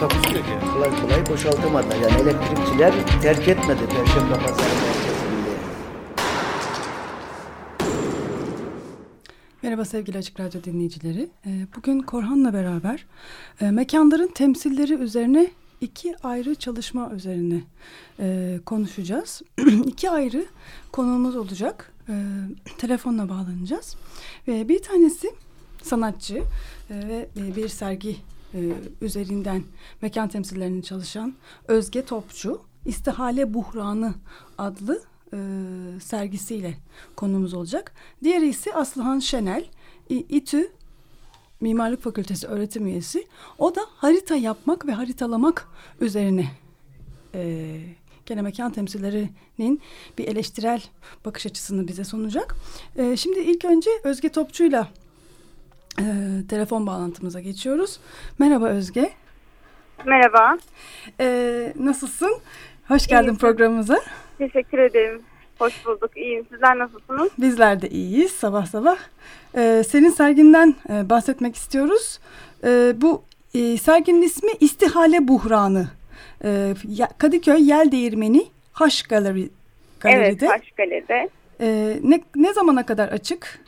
Takusu yok yani. kolay kolay boşaltamadı. Yani elektrikçiler terk etmedi Perşembe Pazarı merkezini. Merhaba sevgili Açık Radyo dinleyicileri. Ee, Bugün Korhan'la beraber e, mekanların temsilleri üzerine iki ayrı çalışma üzerine e, konuşacağız. iki ayrı konuğumuz olacak. E, Telefonla bağlanacağız. Ve bir tanesi sanatçı e, ve e, bir sergi e, üzerinden mekan temsillerini çalışan Özge Topçu. İstihale Buhranı adlı e, sergisiyle konumuz olacak. Diğeri ise Aslıhan Şenel, İTÜ Mimarlık Fakültesi öğretim üyesi. O da harita yapmak ve haritalamak üzerine e, gene mekan temsillerinin bir eleştirel bakış açısını bize sunacak. E, şimdi ilk önce Özge Topçu'yla e, telefon bağlantımıza geçiyoruz. Merhaba Özge. Merhaba. E, nasılsın? Hoş geldin İyiyim. programımıza. Teşekkür ederim. Hoş bulduk. İyiyim. Sizler nasılsınız? Bizler de iyiyiz sabah sabah. Ee, senin serginden e, bahsetmek istiyoruz. Ee, bu e, serginin ismi İstihale Buhranı. Ya- Kadıköy Yel Değirmeni Haş Galeri, Galeri'de. Evet, Taşkale'de. Ee, ne, ne zamana kadar açık?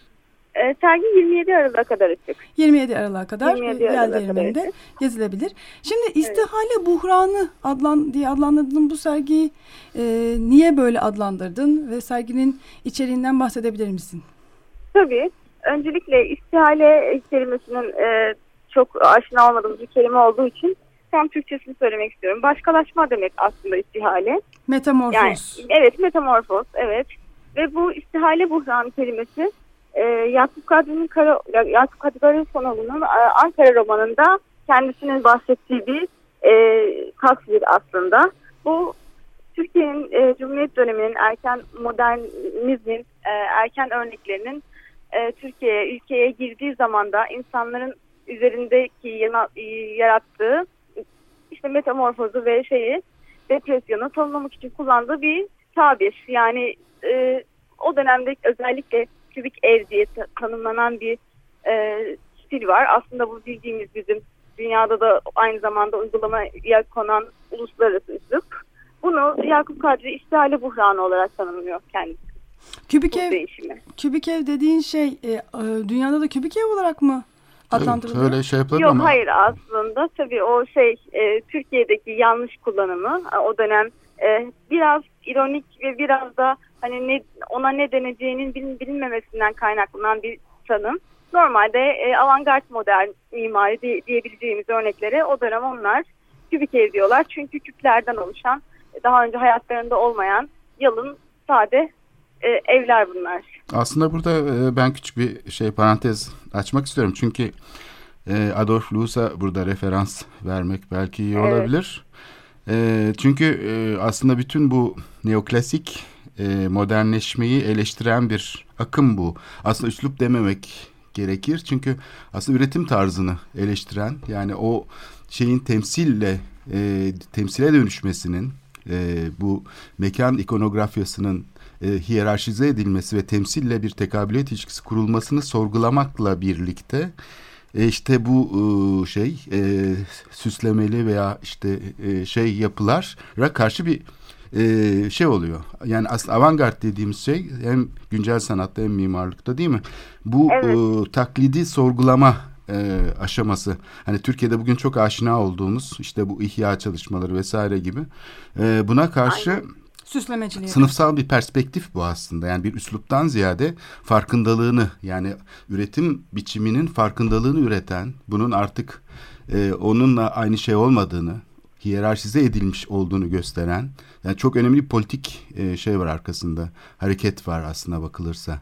Sergi 27 Aralık'a kadar açık. 27 Aralık'a kadar 27 e, Yel Aralık'a kadar gezilebilir. Şimdi İstihale Buhranı adlan, diye adlandırdın bu sergiyi. e, niye böyle adlandırdın ve serginin içeriğinden bahsedebilir misin? Tabii. Öncelikle istihale kelimesinin e, çok aşina olmadığımız bir kelime olduğu için tam Türkçesini söylemek istiyorum. Başkalaşma demek aslında istihale. Metamorfoz. Yani evet metamorfoz evet. Ve bu istihale buhranı kelimesi e, Yakup Kadri'nin Kara, Yakup Kadri Karasonoğlu'nun e, Ankara romanında kendisinin bahsettiği bir e, tasvir aslında. Bu Türkiye'nin e, Cumhuriyet döneminin erken modernizmin e, erken örneklerinin e, Türkiye'ye, ülkeye girdiği zamanda insanların üzerindeki yana- e, yarattığı işte metamorfozu ve şeyi depresyonu tanımlamak için kullandığı bir tabir. Yani e, o dönemde özellikle kübik ev diye ta- tanımlanan bir e, stil var. Aslında bu bildiğimiz bizim dünyada da aynı zamanda uygulamaya konan uluslararası üslup. Bunu Yakup Kadri istihale buhranı olarak tanımlıyor kendisi Kübik ev, değişimi. kübik ev dediğin şey e, e, dünyada da kübik ev olarak mı Evet, adlandırılıyor? öyle şey yapılır Yok ama hayır aslında tabii o şey e, Türkiye'deki yanlış kullanımı o dönem e, biraz ironik ve biraz da hani ne, ona ne deneceğinin bilin- bilinmemesinden kaynaklanan bir tanım. Normalde e, avantgard modern mimari diye, diyebileceğimiz örneklere o dönem onlar kübik ev diyorlar. Çünkü küplerden oluşan daha önce hayatlarında olmayan yalın sade e, evler bunlar. aslında burada e, ben küçük bir şey parantez açmak istiyorum. Çünkü e, Adolf Loos'a burada referans vermek belki iyi Evet. olabilir. E, çünkü e, aslında bütün bu neoklasik e, modernleşmeyi eleştiren bir akım bu. Aslında üslup dememek gerekir. Çünkü aslında üretim tarzını eleştiren yani o şeyin temsille e, temsile dönüşmesinin e, bu mekan ikonografyasının e, hiyerarşize edilmesi ve temsille bir tekabiliyet ilişkisi kurulmasını sorgulamakla birlikte e, işte bu e, şey e, süslemeli veya işte e, şey yapılara karşı bir e, şey oluyor. Yani aslında avantgard dediğimiz şey hem güncel sanatta hem mimarlıkta değil mi? Bu Evet. e, taklidi sorgulama e, aşaması. Hani Türkiye'de bugün çok aşina olduğumuz işte bu ihya çalışmaları vesaire gibi. E, buna karşı Süslemeciliği. Sınıfsal bir perspektif bu aslında. Yani bir üsluptan ziyade farkındalığını yani üretim biçiminin farkındalığını üreten, bunun artık e, onunla aynı şey olmadığını, hiyerarşize edilmiş olduğunu gösteren, yani çok önemli bir politik e, şey var arkasında, hareket var aslında bakılırsa.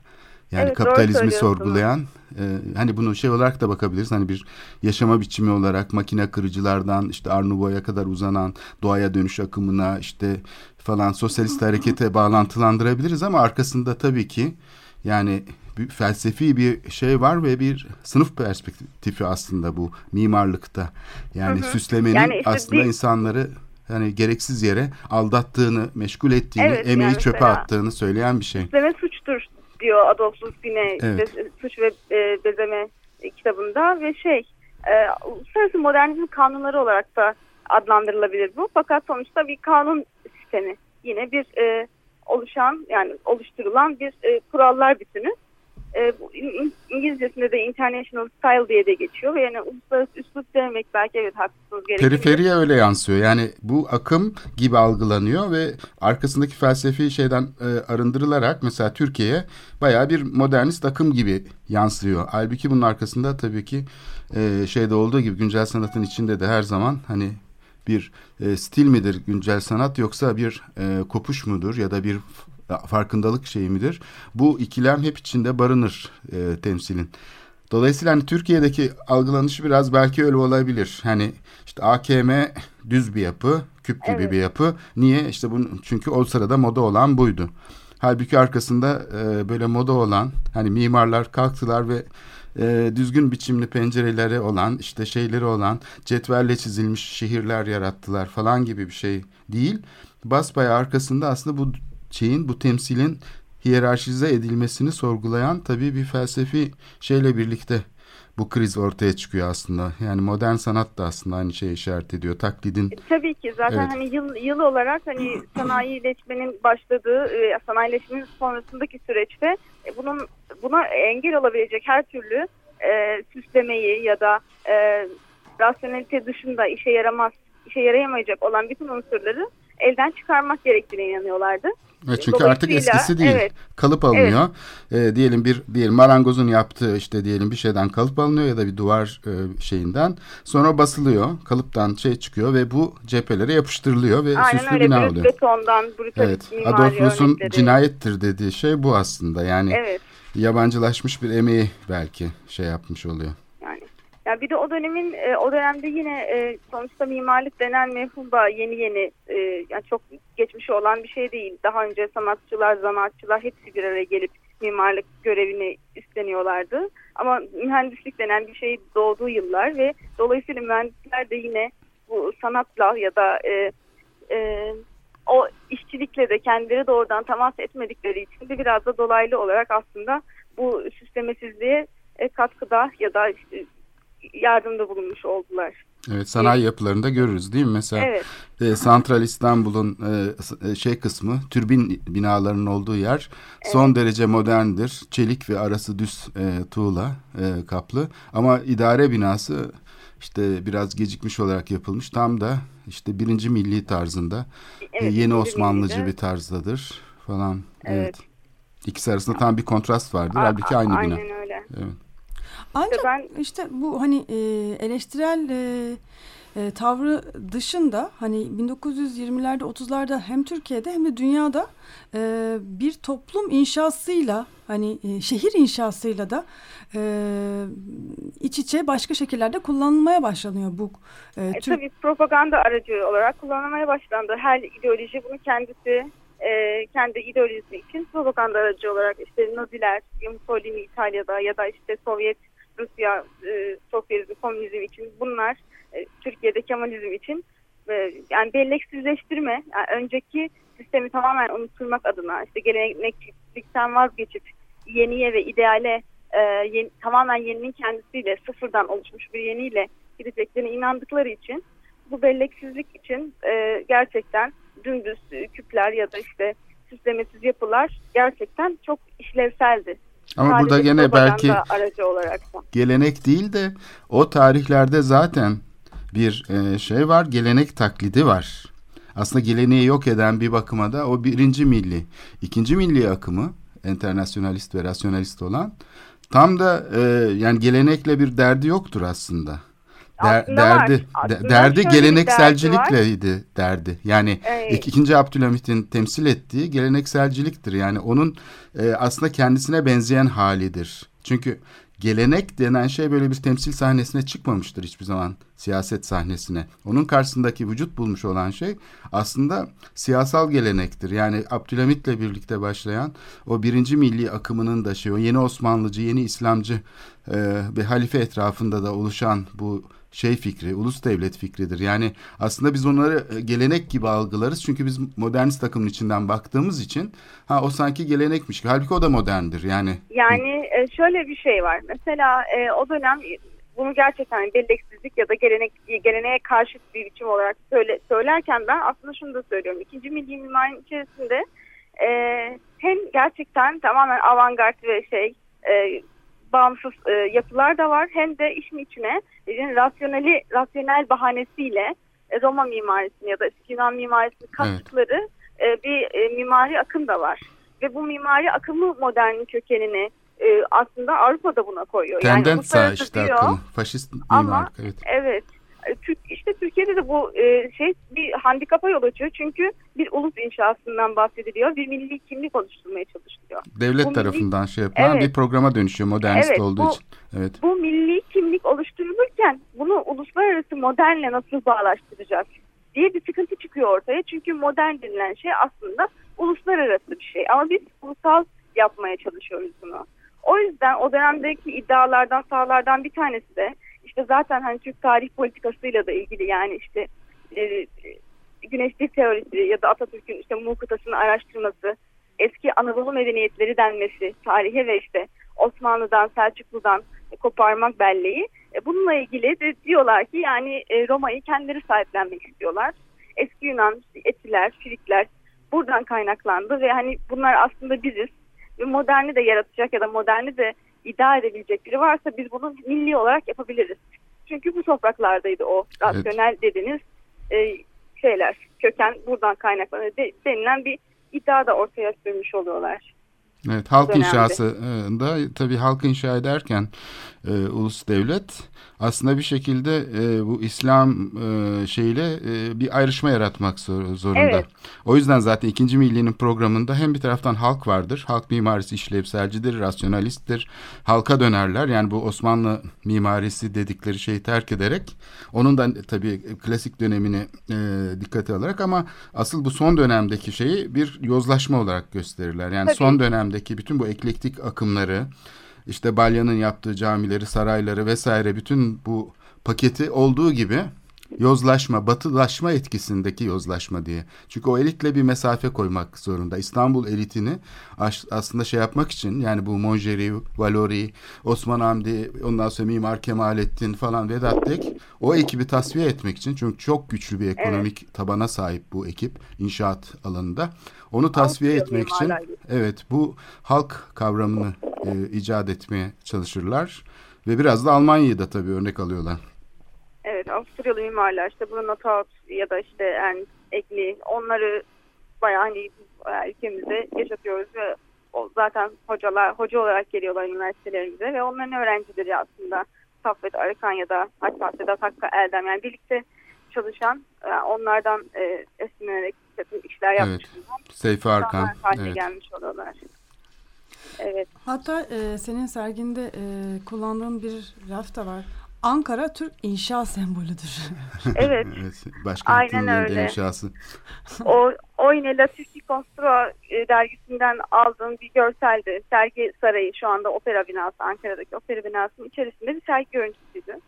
Yani Evet, kapitalizmi sorgulayan e, hani bunu şey olarak da bakabiliriz. Hani bir yaşama biçimi olarak makine kırıcılardan işte Art Nouveau'ya kadar uzanan doğaya dönüş akımına işte falan sosyalist harekete bağlantılandırabiliriz ama arkasında tabii ki yani bir felsefi bir şey var ve bir sınıf perspektifi aslında bu mimarlıkta. Yani Hı hı. süslemenin Yani işte aslında bir- insanları yani gereksiz yere aldattığını, meşgul ettiğini, Evet, emeği yani çöpe mesela- attığını söyleyen bir şey. Bezeme suçtur diyor Adolf Luspine Evet. suç ve e, bezeme kitabında ve şey e, uluslararası modernizm kanunları olarak da adlandırılabilir bu. Fakat sonuçta bir kanun sistemi yine bir e, oluşan yani oluşturulan bir e, kurallar bütünü. E, İngilizcesinde de international style diye de geçiyor ve yani uluslararası üslup demek belki evet haklısınız gerekebilir. Periferiye öyle yansıyor. Yani bu akım gibi algılanıyor ve arkasındaki felsefi şeyden e, arındırılarak mesela Türkiye'ye bayağı bir modernist akım gibi yansıyor. Halbuki bunun arkasında tabii ki e, şeyde olduğu gibi güncel sanatın içinde de her zaman hani bir e, stil midir güncel sanat yoksa bir e, kopuş mudur ya da bir farkındalık şeyi midir? Bu ikilem hep içinde barınır e, temsilin. Dolayısıyla hani Türkiye'deki algılanışı biraz belki öyle olabilir. Hani işte AKM düz bir yapı, küp gibi Evet. bir yapı. Niye? İşte bunun çünkü o sırada moda olan buydu. Halbuki arkasında e, böyle moda olan hani mimarlar kalktılar ve e, düzgün biçimli pencereleri olan işte şeyleri olan cetvelle çizilmiş şehirler yarattılar falan gibi bir şey değil. Basbayağı arkasında aslında bu şeyin bu temsilin hiyerarşize edilmesini sorgulayan tabii bir felsefi şeyle birlikte bu kriz ortaya çıkıyor aslında. Yani modern sanat da aslında aynı şeye işaret ediyor. Taklidin Tabii ki zaten Evet. hani yıl, yıl olarak hani sanayileşmenin başladığı, e, sanayileşmenin sonrasındaki süreçte e, bunun buna engel olabilecek her türlü e, süslemeyi ya da e, rasyonelite dışında işe yaramaz, işe yarayamayacak olan bütün unsurları elden çıkarmak gerektiğine inanıyorlardı. ve çünkü artık eskisi değil. evet. Kalıp alınıyor. E, diyelim bir diyelim marangozun yaptığı işte diyelim bir şeyden kalıp alınıyor ya da bir duvar e, şeyinden. Sonra basılıyor. Kalıptan şey çıkıyor ve bu cephelere yapıştırılıyor ve Aynen süslü öyle bina brüt oluyor. betondan, Evet. Adolf örnekleri. cinayettir dediği şey bu aslında. Yani Evet. yabancılaşmış bir emeği belki şey yapmış oluyor. Yani ya bir de o dönemin e, o dönemde yine e, sonuçta mimarlık denen mefhum yeni yeni e, yani çok geçmişi olan bir şey değil. Daha önce sanatçılar, zanaatçılar hepsi bir araya gelip mimarlık görevini üstleniyorlardı. Ama mühendislik denen bir şey doğduğu yıllar ve dolayısıyla mühendisler de yine bu sanatla ya da e, e, o işçilikle de kendileri doğrudan temas etmedikleri için de biraz da dolaylı olarak aslında bu süslemesizliğe katkıda ya da işte yardımda bulunmuş oldular. Evet sanayi yapılarında görürüz değil mi? Mesela Evet. e, Santral İstanbul'un e, e, şey kısmı türbin binalarının olduğu yer son derece moderndir. Çelik ve arası düz e, tuğla e, kaplı ama idare binası işte biraz gecikmiş olarak yapılmış. Tam da işte birinci milli tarzında e, Evet, yeni birinci Osmanlıcı millide. bir tarzdadır falan. Evet. Evet. İkisi arasında tam bir kontrast vardır. A- Halbuki aynı bina. Aynen öyle. Evet. Ancak ben- işte bu hani e, eleştirel e, e, tavrı dışında hani 1920'lerde 30'larda hem Türkiye'de hem de dünyada e, bir toplum inşasıyla hani e, şehir inşasıyla da e, iç içe başka şekillerde kullanılmaya başlanıyor bu e, E, Türk tabii propaganda aracı olarak kullanılmaya başlandı. Her ideoloji bunu kendisi e, kendi ideolojisi için propaganda aracı olarak işte Naziler, Mussolini İtalya'da ya da işte Sovyet Rusya, e, sosyalizm, komünizm için bunlar e, Türkiye'de Kemalizm için e, yani belleksizleştirme, yani önceki sistemi tamamen unutturmak adına işte gelenekçilikten vazgeçip yeniye ve ideale e, yeni, tamamen yeninin kendisiyle sıfırdan oluşmuş bir yeniyle gideceklerine inandıkları için bu belleksizlik için e, gerçekten dümdüz küpler ya da işte süslemesiz yapılar gerçekten çok işlevseldi. Ama Sadece burada gene belki aracı olarak da. gelenek değil de o tarihlerde zaten bir e, şey var, gelenek taklidi var. Aslında geleneği yok eden bir bakıma da o birinci milli. ikinci milli akımı, internasyonalist ve rasyonalist olan tam da e, yani gelenekle bir derdi yoktur aslında. Der, var. derdi Aslında de- derdi gelenekselcilikleydi derdi. Yani Evet. ik- ikinci Abdülhamit'in temsil ettiği gelenekselciliktir. Yani onun e, aslında kendisine benzeyen halidir. Çünkü gelenek denen şey böyle bir temsil sahnesine çıkmamıştır hiçbir zaman siyaset sahnesine. Onun karşısındaki vücut bulmuş olan şey aslında siyasal gelenektir. Yani Abdülhamit'le birlikte başlayan o birinci milli akımının da şey o yeni Osmanlıcı, yeni İslamcı e, bir halife etrafında da oluşan bu şey fikri, ulus devlet fikridir. Yani aslında biz onları e, gelenek gibi algılarız. Çünkü biz modernist akımın içinden baktığımız için ha o sanki gelenekmiş. Halbuki o da moderndir. Yani Yani e, şöyle bir şey var. Mesela e, o dönem bunu gerçekten belleksizlik ya da gelenek geleneğe karşıt bir biçim olarak söyle, söylerken ben aslında şunu da söylüyorum. İkinci milli mimarinin içerisinde hem gerçekten tamamen avantgard ve şey bağımsız e, yapılar da var hem de işin içine yani rasyoneli rasyonel bahanesiyle e, Roma mimarisini ya da eski Yunan mimarisini kattıkları e, bir e, mimari akım da var. Ve bu mimari akımı modernin kökenini e, aslında Avrupa'da buna koyuyor. tendenza uluslararası işte diyor. akımı. Faşist Ama- mimarlık. Evet. Evet. E, işte Türkiye'de de bu e, şey bir handikapa yol açıyor. Çünkü bir ulus inşasından bahsediliyor. Bir milli kimlik oluşturmaya çalışılıyor. Devlet bu milli- tarafından şey yapılan Evet. bir programa dönüşüyor modernist Evet, olduğu bu- için. Evet. Bu milli kimlik oluşturulurken bunu uluslararası modernle nasıl bağlaştıracağız diye bir sıkıntı çıkıyor ortaya. Çünkü modern denilen şey aslında uluslararası bir şey. Ama biz ulusal yapmaya çalışıyoruz bunu. O yüzden o dönemdeki iddialardan, sahalardan bir tanesi de işte zaten hani Türk tarih politikasıyla da ilgili yani işte e, güneşlik teorisi ya da Atatürk'ün işte Muğ araştırması, eski Anadolu medeniyetleri denmesi, tarihe ve işte Osmanlı'dan, Selçuklu'dan koparmak belleği. E, bununla ilgili de diyorlar ki yani e, Roma'yı kendileri sahiplenmek istiyorlar. Eski Yunan, Etiler, Frikler buradan kaynaklandı ve hani bunlar aslında biziz. Ve moderni de yaratacak ya da moderni de iddia edebilecek biri varsa biz bunu milli olarak yapabiliriz. Çünkü bu topraklardaydı o rasyonel dediğiniz e, şeyler, köken buradan kaynaklanıyor de, denilen bir iddia da ortaya sürmüş oluyorlar. Evet, halk inşasında tabii halk inşa ederken e, ulus devlet aslında bir şekilde e, bu İslam e, şeyle e, bir ayrışma yaratmak zor- zorunda. Evet. O yüzden zaten ikinci millinin programında hem bir taraftan halk vardır. Halk mimarisi işlevselcidir, rasyonalisttir. Halka dönerler. Yani bu Osmanlı mimarisi dedikleri şeyi terk ederek onun da tabii klasik dönemini e, dikkate alarak ama asıl bu son dönemdeki şeyi bir yozlaşma olarak gösterirler. Yani Tabii. son dönemdeki bütün bu eklektik akımları işte Balya'nın yaptığı camileri, sarayları vesaire bütün bu paketi olduğu gibi yozlaşma, batılaşma etkisindeki yozlaşma diye. Çünkü o elitle bir mesafe koymak zorunda. İstanbul elitini as- aslında şey yapmak için yani bu Monjeri, Valori, Osman Hamdi, ondan sonra Mimar Kemalettin falan Vedat Tek o ekibi tasfiye etmek için çünkü çok güçlü bir ekonomik tabana sahip bu ekip inşaat alanında. Onu tasfiye etmek için gibi. evet bu halk kavramını e, icat etmeye çalışırlar ve biraz da Almanya'yı da tabii örnek alıyorlar. Evet Avusturyalı mimarlar işte Bruno Taut ya da işte Ernst Egli onları bayağı hani ülkemizde yaşatıyoruz ve o zaten hocalar hoca olarak geliyorlar üniversitelerimize ve onların öğrencileri aslında Saffet Arıkan ya da hatta Sedat Hakkı Eldem yani birlikte çalışan yani onlardan e, esinlenerek bir takım işler yapmış. Evet. Seyfi Arkan. Evet. gelmiş oluyorlar. Evet. Hatta e, senin serginde e, kullandığın bir raf da var. Ankara Türk inşa sembolüdür. Evet. evet. Başkentinin Aynen öyle. inşası. o, o yine Latifli Construa e, dergisinden aldığım bir görseldi. Sergi Sarayı şu anda opera binası, Ankara'daki opera binasının içerisinde bir sergi görüntüsüydü.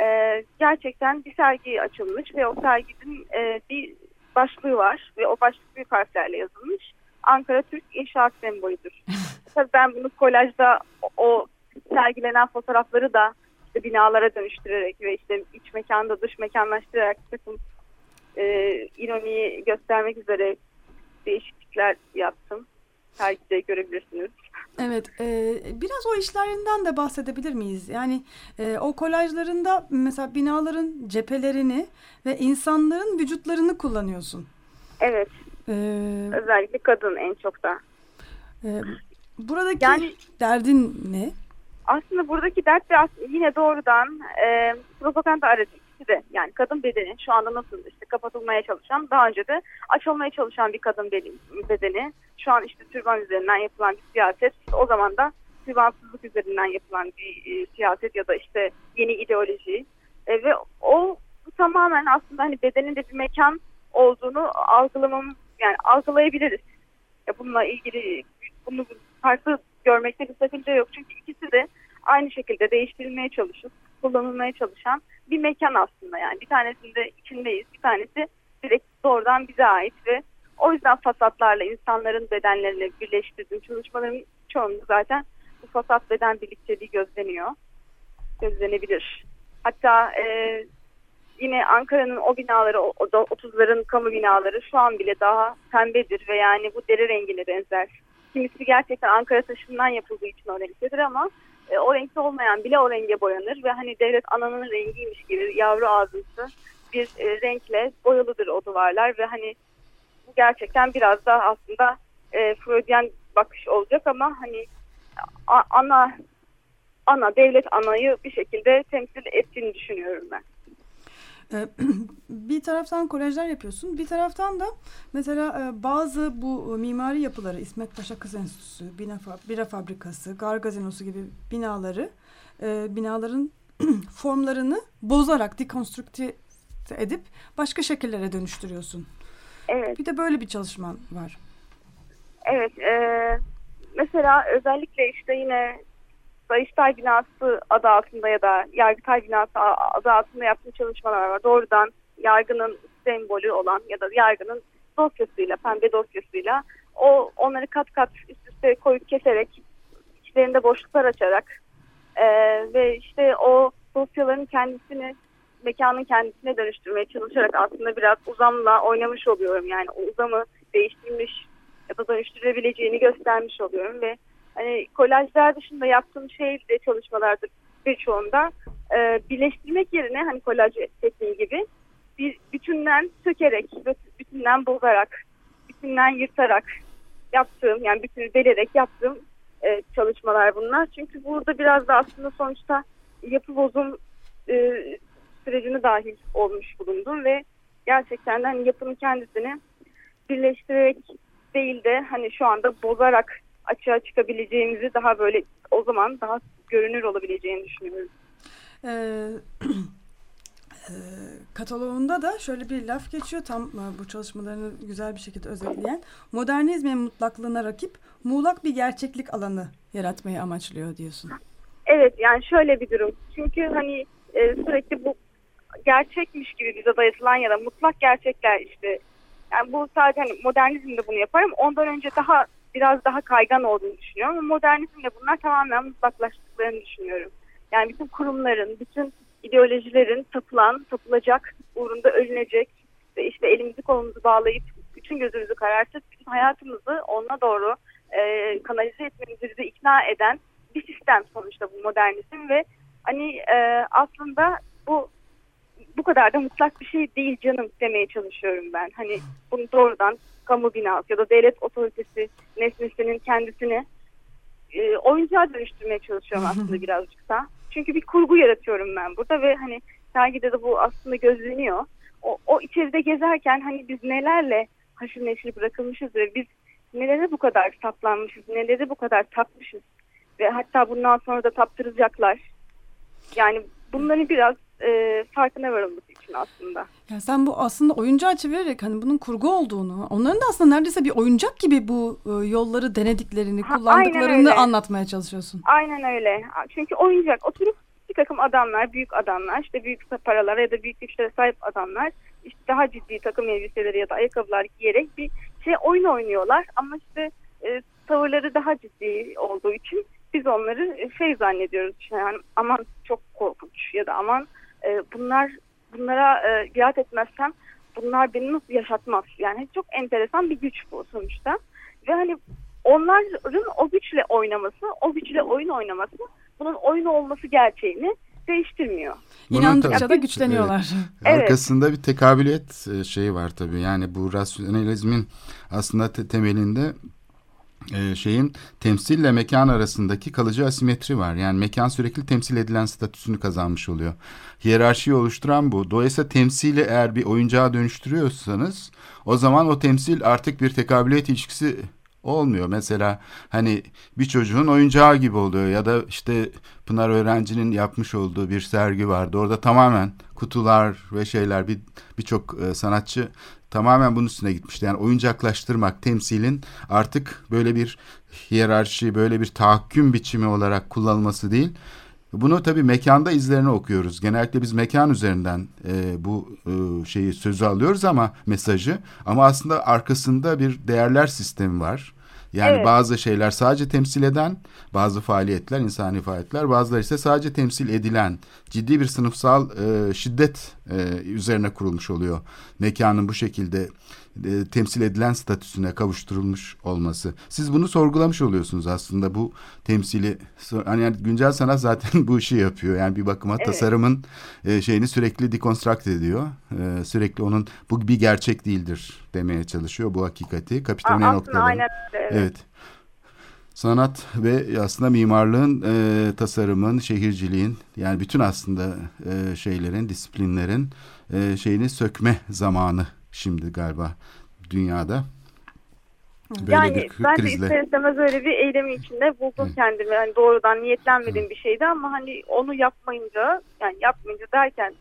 Ee, gerçekten bir sergi açılmış ve o serginin e, bir başlığı var ve o başlık büyük harflerle yazılmış. Ankara Türk İnşaat Sembolüdür. Tabii ben bunu kolajda o, sergilenen fotoğrafları da işte binalara dönüştürerek ve işte iç mekanda dış mekanlaştırarak bir takım e, ironiyi göstermek üzere değişiklikler yaptım. Sergide görebilirsiniz. Evet, e, biraz o işlerinden de bahsedebilir miyiz? Yani e, o kolajlarında mesela binaların cephelerini ve insanların vücutlarını kullanıyorsun. Evet, E, özellikle kadın en çok da. e, buradaki Yani- derdin ne? aslında buradaki dert de aslında yine doğrudan e, propaganda aracı ikisi de yani kadın bedeni şu anda nasıl işte kapatılmaya çalışan daha önce de açılmaya çalışan bir kadın bedeni şu an işte türban üzerinden yapılan bir siyaset o zaman da türbansızlık üzerinden yapılan bir e, siyaset ya da işte yeni ideoloji e, ve o bu tamamen aslında hani bedenin de bir mekan olduğunu algılamamız yani algılayabiliriz. Ya bununla ilgili bunu farklı görmekte bir sakınca yok. Çünkü ikisi de aynı şekilde değiştirilmeye çalışıp kullanılmaya çalışan bir mekan aslında yani. Bir tanesinde içindeyiz, bir tanesi direkt doğrudan bize ait ve o yüzden fasatlarla insanların bedenlerini birleştirdiğim çalışmaların çoğunluğu zaten bu fasat beden birlikteliği gözleniyor. Gözlenebilir. Hatta e, yine Ankara'nın o binaları, o 30'ların kamu binaları şu an bile daha pembedir ve yani bu deri rengine benzer. Kimisi gerçekten Ankara taşından yapıldığı için o renktedir ama e, o renkte olmayan bile o renge boyanır ve hani devlet ananın rengiymiş gibi yavru ağzısı bir e, renkle boyalıdır o duvarlar ve hani bu gerçekten biraz daha aslında e, Freudian bakış olacak ama hani ana ana devlet anayı bir şekilde temsil ettiğini düşünüyorum ben. Ee, bir taraftan kolejler yapıyorsun. Bir taraftan da mesela e, bazı bu mimari yapıları İsmet Paşa Kız Enstitüsü, Bina, Bira Fabrikası, Gargazinosu gibi binaları e, binaların formlarını bozarak dekonstrükte edip başka şekillere dönüştürüyorsun. Evet. Bir de böyle bir çalışman var. Evet. E, mesela özellikle işte yine Sayıştay binası adı altında ya da Yargıtay binası adı altında yaptığım çalışmalar var. Doğrudan yargının sembolü olan ya da yargının dosyasıyla, pembe dosyasıyla o onları kat kat üst üste koyup keserek içlerinde boşluklar açarak e, ve işte o dosyaların kendisini mekanın kendisine dönüştürmeye çalışarak aslında biraz uzamla oynamış oluyorum. Yani uzamı değiştirmiş ya da dönüştürebileceğini göstermiş oluyorum ve hani kolajlar dışında yaptığım şey de çalışmalarda birçoğunda e, birleştirmek yerine hani kolaj tekniği gibi bir bütünden sökerek, bütünden bozarak, bütünden yırtarak yaptığım yani bütünü delerek yaptığım e, çalışmalar bunlar. Çünkü burada biraz da aslında sonuçta yapı bozum e, sürecini dahil olmuş bulundum ve gerçekten hani yapının kendisini birleştirerek değil de hani şu anda bozarak açığa çıkabileceğimizi daha böyle o zaman daha görünür olabileceğini düşünüyorum. Ee, e, kataloğunda da şöyle bir laf geçiyor tam e, bu çalışmalarını güzel bir şekilde özetleyen modernizmin mutlaklığına rakip muğlak bir gerçeklik alanı yaratmayı amaçlıyor diyorsun. Evet yani şöyle bir durum çünkü hani e, sürekli bu gerçekmiş gibi bize dayatılan ya da mutlak gerçekler işte yani bu sadece hani modernizmde bunu yaparım ondan önce daha biraz daha kaygan olduğunu düşünüyorum. Ama modernizmle bunlar tamamen mutlaklaştıklarını düşünüyorum. Yani bütün kurumların, bütün ideolojilerin tapılan, tapılacak, uğrunda ölünecek ve işte elimizi kolumuzu bağlayıp bütün gözümüzü karartıp bütün hayatımızı ona doğru e, kanalize etmemizi bize ikna eden bir sistem sonuçta bu modernizm ve hani e, aslında bu bu kadar da mutlak bir şey değil canım demeye çalışıyorum ben. Hani bunu doğrudan kamu binası ya da devlet otoritesi nesnesinin kendisini e, oyuncağa dönüştürmeye çalışıyorum aslında birazcık da. Çünkü bir kurgu yaratıyorum ben burada ve hani sergide de bu aslında gözleniyor. O, o içeride gezerken hani biz nelerle haşır neşir bırakılmışız ve biz nelere bu kadar saplanmışız, nelere bu kadar tapmışız ve hatta bundan sonra da taptıracaklar. Yani bunları biraz e, farkına varılması için aslında. Ya sen bu aslında oyuncağı çevirerek hani bunun kurgu olduğunu, onların da aslında neredeyse bir oyuncak gibi bu e, yolları denediklerini, ha, kullandıklarını anlatmaya çalışıyorsun. Aynen öyle. Çünkü oyuncak oturup bir takım adamlar, büyük adamlar, işte büyük paralara ya da büyük güçlere sahip adamlar işte daha ciddi takım elbiseleri ya da ayakkabılar giyerek bir şey oyun oynuyorlar ama işte e, tavırları daha ciddi olduğu için biz onları şey zannediyoruz yani aman çok korkunç ya da aman e, bunlar bunlara e, riayet etmezsem bunlar beni nasıl yaşatmaz? Yani çok enteresan bir güç bu sonuçta. Ve hani onların o güçle oynaması, o güçle oyun oynaması bunun oyun olması gerçeğini değiştirmiyor. Bunun İnandıkça tabii, da güçleniyorlar. E, arkasında bir tekabiliyet e, şeyi var tabii. Yani bu rasyonalizmin aslında te temelinde e, şeyin temsille mekan arasındaki kalıcı asimetri var. Yani mekan sürekli temsil edilen statüsünü kazanmış oluyor. Hiyerarşiyi oluşturan bu. Dolayısıyla temsili eğer bir oyuncağa dönüştürüyorsanız o zaman o temsil artık bir tekabiliyet ilişkisi olmuyor. Mesela hani bir çocuğun oyuncağı gibi oluyor ya da işte Pınar öğrencinin yapmış olduğu bir sergi vardı. Orada tamamen kutular ve şeyler bir birçok e, sanatçı tamamen bunun üstüne gitmişti. Yani oyuncaklaştırmak temsilin artık böyle bir hiyerarşi, böyle bir tahakküm biçimi olarak kullanılması değil. Bunu tabii mekanda izlerini okuyoruz. Genellikle biz mekan üzerinden e, bu e, şeyi sözü alıyoruz ama mesajı. Ama aslında arkasında bir değerler sistemi var. Yani Evet. bazı şeyler sadece temsil eden, bazı faaliyetler, insani faaliyetler, bazıları ise sadece temsil edilen, ciddi bir sınıfsal e, şiddet e, üzerine kurulmuş oluyor. Mekanın bu şekilde e, temsil edilen statüsüne kavuşturulmuş olması. Siz bunu sorgulamış oluyorsunuz aslında bu temsili. Hani yani güncel sanat zaten bu işi yapıyor. Yani bir bakıma Evet. tasarımın e, şeyini sürekli dekonstrakt ediyor. E, sürekli onun bu bir gerçek değildir demeye çalışıyor bu hakikati. Aslında noktaları. aynen evet. Evet. Sanat ve aslında mimarlığın, e, tasarımın, şehirciliğin yani bütün aslında e, şeylerin, disiplinlerin e, şeyini sökme zamanı şimdi galiba dünyada. Böyle yani bir ben de krizle. ister istemez öyle bir eylemin içinde buldum kendimi. Yani doğrudan niyetlenmediğim bir şeydi ama hani onu yapmayınca yani yapmayınca derken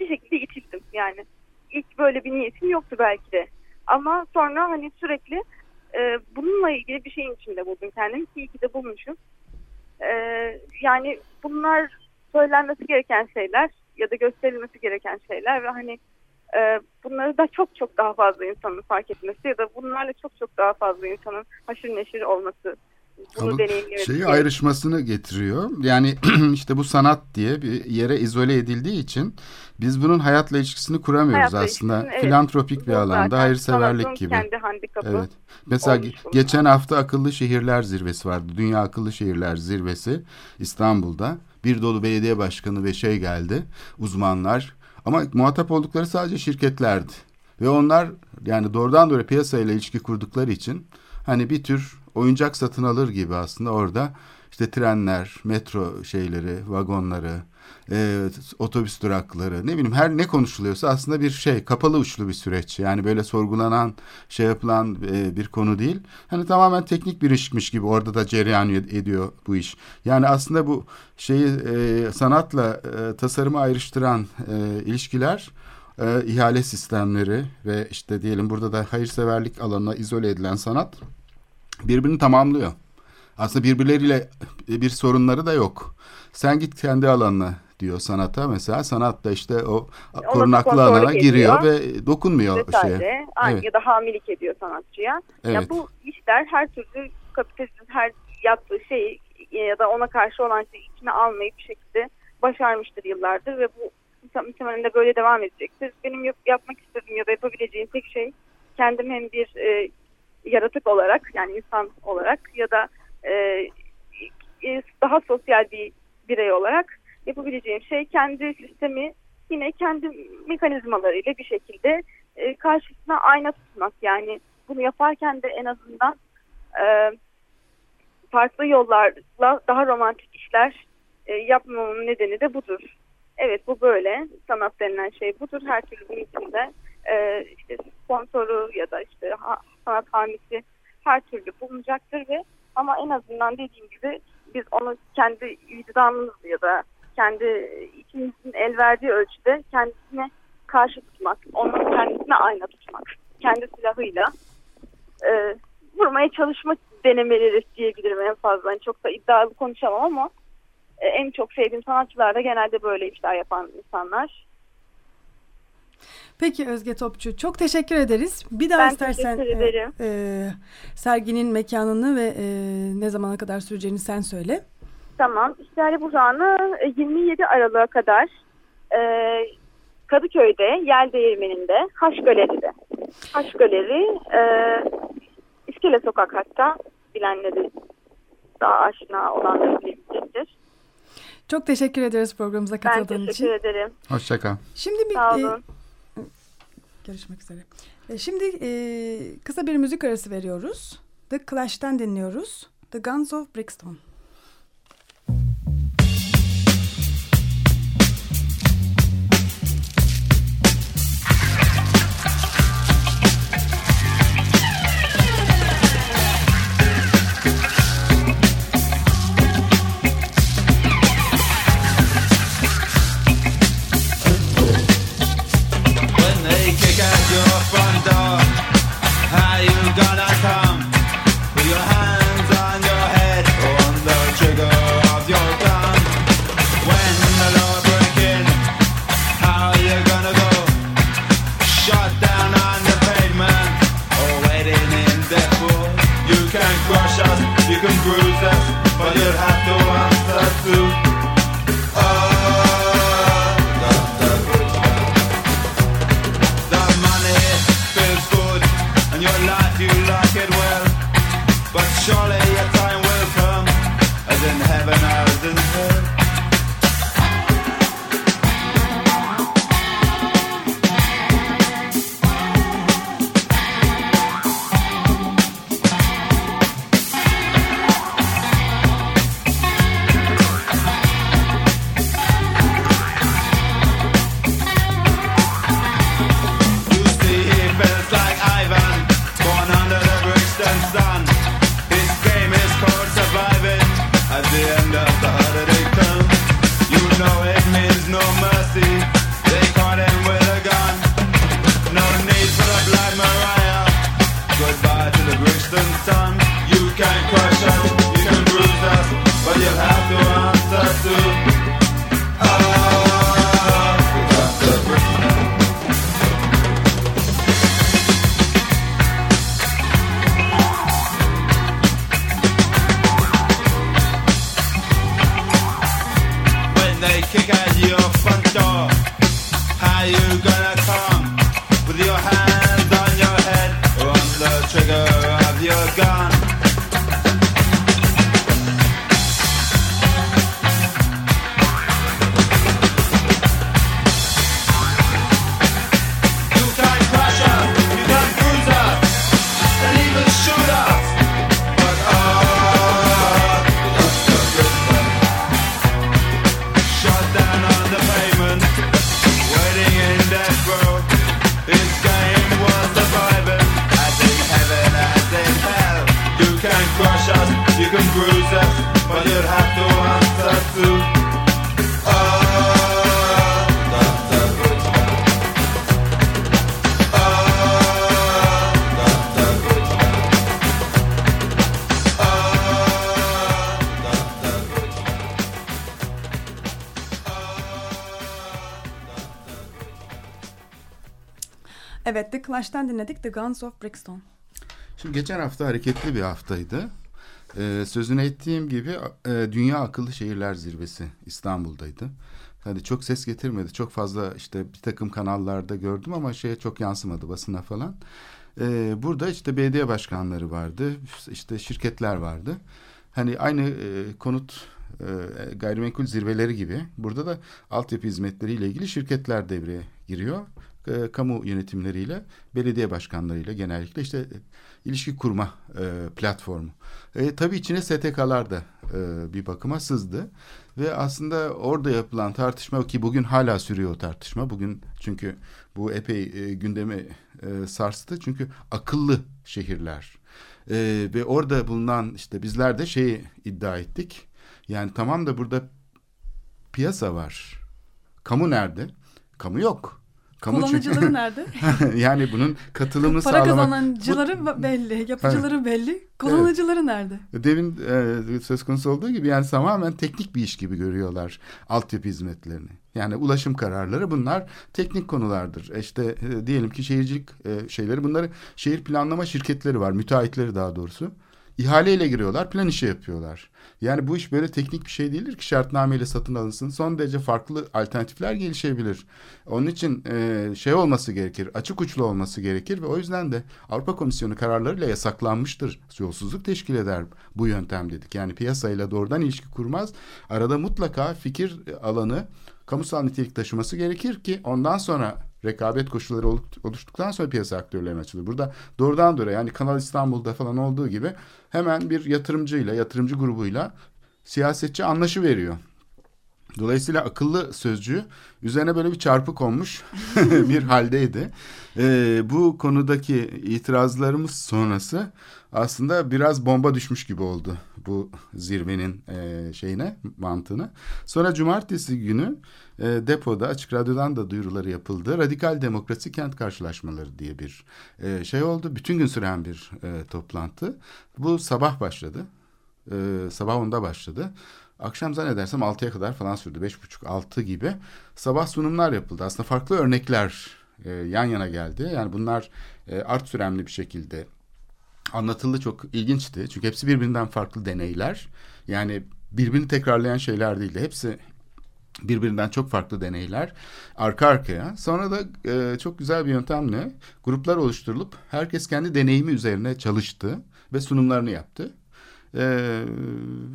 bir şekilde itildim yani. İlk böyle bir niyetim yoktu belki de. Ama sonra hani sürekli e, bununla ilgili bir şeyin içinde buldum kendimi ki iyi ki de bulmuşum. E, yani bunlar söylenmesi gereken şeyler ya da gösterilmesi gereken şeyler ve hani e, bunları da çok çok daha fazla insanın fark etmesi ya da bunlarla çok çok daha fazla insanın haşır neşir olması bunu. Şeyi ayrışmasını getiriyor. Yani işte bu sanat diye bir yere izole edildiği için biz bunun hayatla ilişkisini kuramıyoruz Hayatla aslında. ilişkisini, evet. Filantropik bir Bu alanda zaten hayırseverlik gibi. kendi handikapı. Evet. Mesela geçen hafta Akıllı Şehirler Zirvesi vardı. Dünya Akıllı Şehirler Zirvesi İstanbul'da. Bir dolu belediye başkanı ve şey geldi. Uzmanlar. Ama muhatap oldukları sadece şirketlerdi. Ve onlar yani doğrudan doğruya piyasayla ilişki kurdukları için hani bir tür oyuncak satın alır gibi aslında orada işte trenler, metro şeyleri, vagonları, e, otobüs durakları ne bileyim her ne konuşuluyorsa aslında bir şey kapalı uçlu bir süreç. Yani böyle sorgulanan şey yapılan e, bir konu değil. Hani tamamen teknik bir işmiş gibi orada da cereyan ed- ediyor bu iş. Yani aslında bu şeyi e, sanatla e, tasarımı ayrıştıran e, ilişkiler e, ihale sistemleri ve işte diyelim burada da hayırseverlik alanına izole edilen sanat birbirini tamamlıyor. Aslında birbirleriyle bir sorunları da yok. Sen git kendi alanına diyor sanata mesela. Sanat da işte o korunaklı kontrolü alana giriyor ediyor. ve dokunmuyor Vesaire. şeye. Aynı Evet. ya da hamilik ediyor sanatçıya. Evet. Ya bu işler her türlü kapitalizmin her yaptığı şeyi ya da ona karşı olan şeyi içine almayı bir şekilde başarmıştır yıllardır ve bu muhtemelen de böyle devam edecektir. Benim yap- yapmak istediğim ya da yapabileceğim tek şey kendim hem bir e, yaratık olarak yani insan olarak ya da e, e, daha sosyal bir birey olarak yapabileceğim şey kendi sistemi yine kendi mekanizmalarıyla bir şekilde e, karşısına ayna tutmak. Yani bunu yaparken de en azından e, farklı yollarla daha romantik işler e, yapmamın nedeni de budur. Evet bu böyle. Sanat denilen şey budur. Her türlü bunun içinde e, işte sponsoru ya da işte ha, sanat hamisi her türlü bulunacaktır ve ama en azından dediğim gibi biz onu kendi vicdanımız ya da kendi içimizin el verdiği ölçüde kendisine karşı tutmak, onun kendisine ayna tutmak, kendi silahıyla e, vurmaya çalışmak denemeleri diyebilirim en fazla. Yani çok da iddialı konuşamam ama e, en çok sevdiğim sanatçılar da genelde böyle işler yapan insanlar. Peki Özge Topçu çok teşekkür ederiz. Bir daha Ben istersen e, e, serginin mekanını ve e, ne zamana kadar süreceğini sen söyle. Tamam. İstihare Buhran'ı e, 27 Aralık'a kadar e, Kadıköy'de, Yel Değirmeni'nde, Haş Galeri'de. Haş Galeri, e, İskele Sokak hatta bilenleri daha aşina olanları bilebilecektir. Çok teşekkür ederiz programımıza Ben katıldığın teşekkür için. ederim. Hoşçakal. Şimdi bir Sağ e, olun. görüşmek üzere. E, şimdi e, kısa bir müzik arası veriyoruz. The Clash'ten dinliyoruz. The Guns of Brixton. Clash'ten dinledik The Guns of Brixton. Şimdi geçen hafta hareketli bir haftaydı. Ee, sözünü ettiğim gibi e, Dünya Akıllı Şehirler Zirvesi İstanbul'daydı. Hani çok ses getirmedi. Çok fazla işte bir takım kanallarda gördüm ama şeye çok yansımadı basına falan. Ee, burada işte belediye başkanları vardı. işte şirketler vardı. Hani aynı e, konut e, gayrimenkul zirveleri gibi burada da altyapı hizmetleriyle ilgili şirketler devreye giriyor e, kamu yönetimleriyle, belediye başkanlarıyla genellikle işte e, ilişki kurma e, platformu. E, tabii içine STK'lar da e, bir bakıma sızdı. Ve aslında orada yapılan tartışma ki bugün hala sürüyor o tartışma. Bugün çünkü bu epey e, gündemi e, sarstı. Çünkü akıllı şehirler. E, ve orada bulunan işte bizler de şeyi iddia ettik. Yani tamam da burada piyasa var. Kamu nerede? Kamu yok. Kamu Kullanıcıları çünkü... nerede? yani bunun katılımını Para sağlamak... Para kazanıcıları bu... belli, yapıcıları belli. Kullanıcıları evet. nerede? Demin e, söz konusu olduğu gibi yani tamamen teknik bir iş gibi görüyorlar altyapı hizmetlerini. Yani ulaşım kararları bunlar teknik konulardır. E işte e, diyelim ki şehircilik e, şeyleri bunları şehir planlama şirketleri var, müteahhitleri daha doğrusu. İhaleyle giriyorlar, plan işi yapıyorlar. Yani bu iş böyle teknik bir şey değildir ki şartnameyle satın alınsın. Son derece farklı alternatifler gelişebilir. Onun için e, şey olması gerekir, açık uçlu olması gerekir ve o yüzden de Avrupa Komisyonu kararlarıyla yasaklanmıştır. Yolsuzluk teşkil eder bu yöntem dedik. Yani piyasayla doğrudan ilişki kurmaz. Arada mutlaka fikir alanı kamusal nitelik taşıması gerekir ki ondan sonra rekabet koşulları oluştuktan sonra piyasa aktörlerine açılır. Burada doğrudan doğruya yani Kanal İstanbul'da falan olduğu gibi hemen bir yatırımcıyla, yatırımcı grubuyla siyasetçi anlaşı veriyor. Dolayısıyla akıllı sözcüğü üzerine böyle bir çarpı konmuş bir haldeydi. Ee, bu konudaki itirazlarımız sonrası aslında biraz bomba düşmüş gibi oldu bu zirvenin e, şeyine mantığına. Sonra cumartesi günü e, depoda açık radyodan da duyuruları yapıldı. Radikal Demokrasi Kent Karşılaşmaları diye bir e, şey oldu. Bütün gün süren bir e, toplantı. Bu sabah başladı. E, sabah onda başladı. Akşam zannedersem 6'ya kadar falan sürdü. 5.30-6 gibi. Sabah sunumlar yapıldı. Aslında farklı örnekler e, yan yana geldi. Yani bunlar e, art süremli bir şekilde anlatıldı. Çok ilginçti. Çünkü hepsi birbirinden farklı deneyler. Yani birbirini tekrarlayan şeyler değildi. Hepsi birbirinden çok farklı deneyler arka arkaya. Sonra da e, çok güzel bir yöntemle gruplar oluşturulup herkes kendi deneyimi üzerine çalıştı ve sunumlarını yaptı. Ee,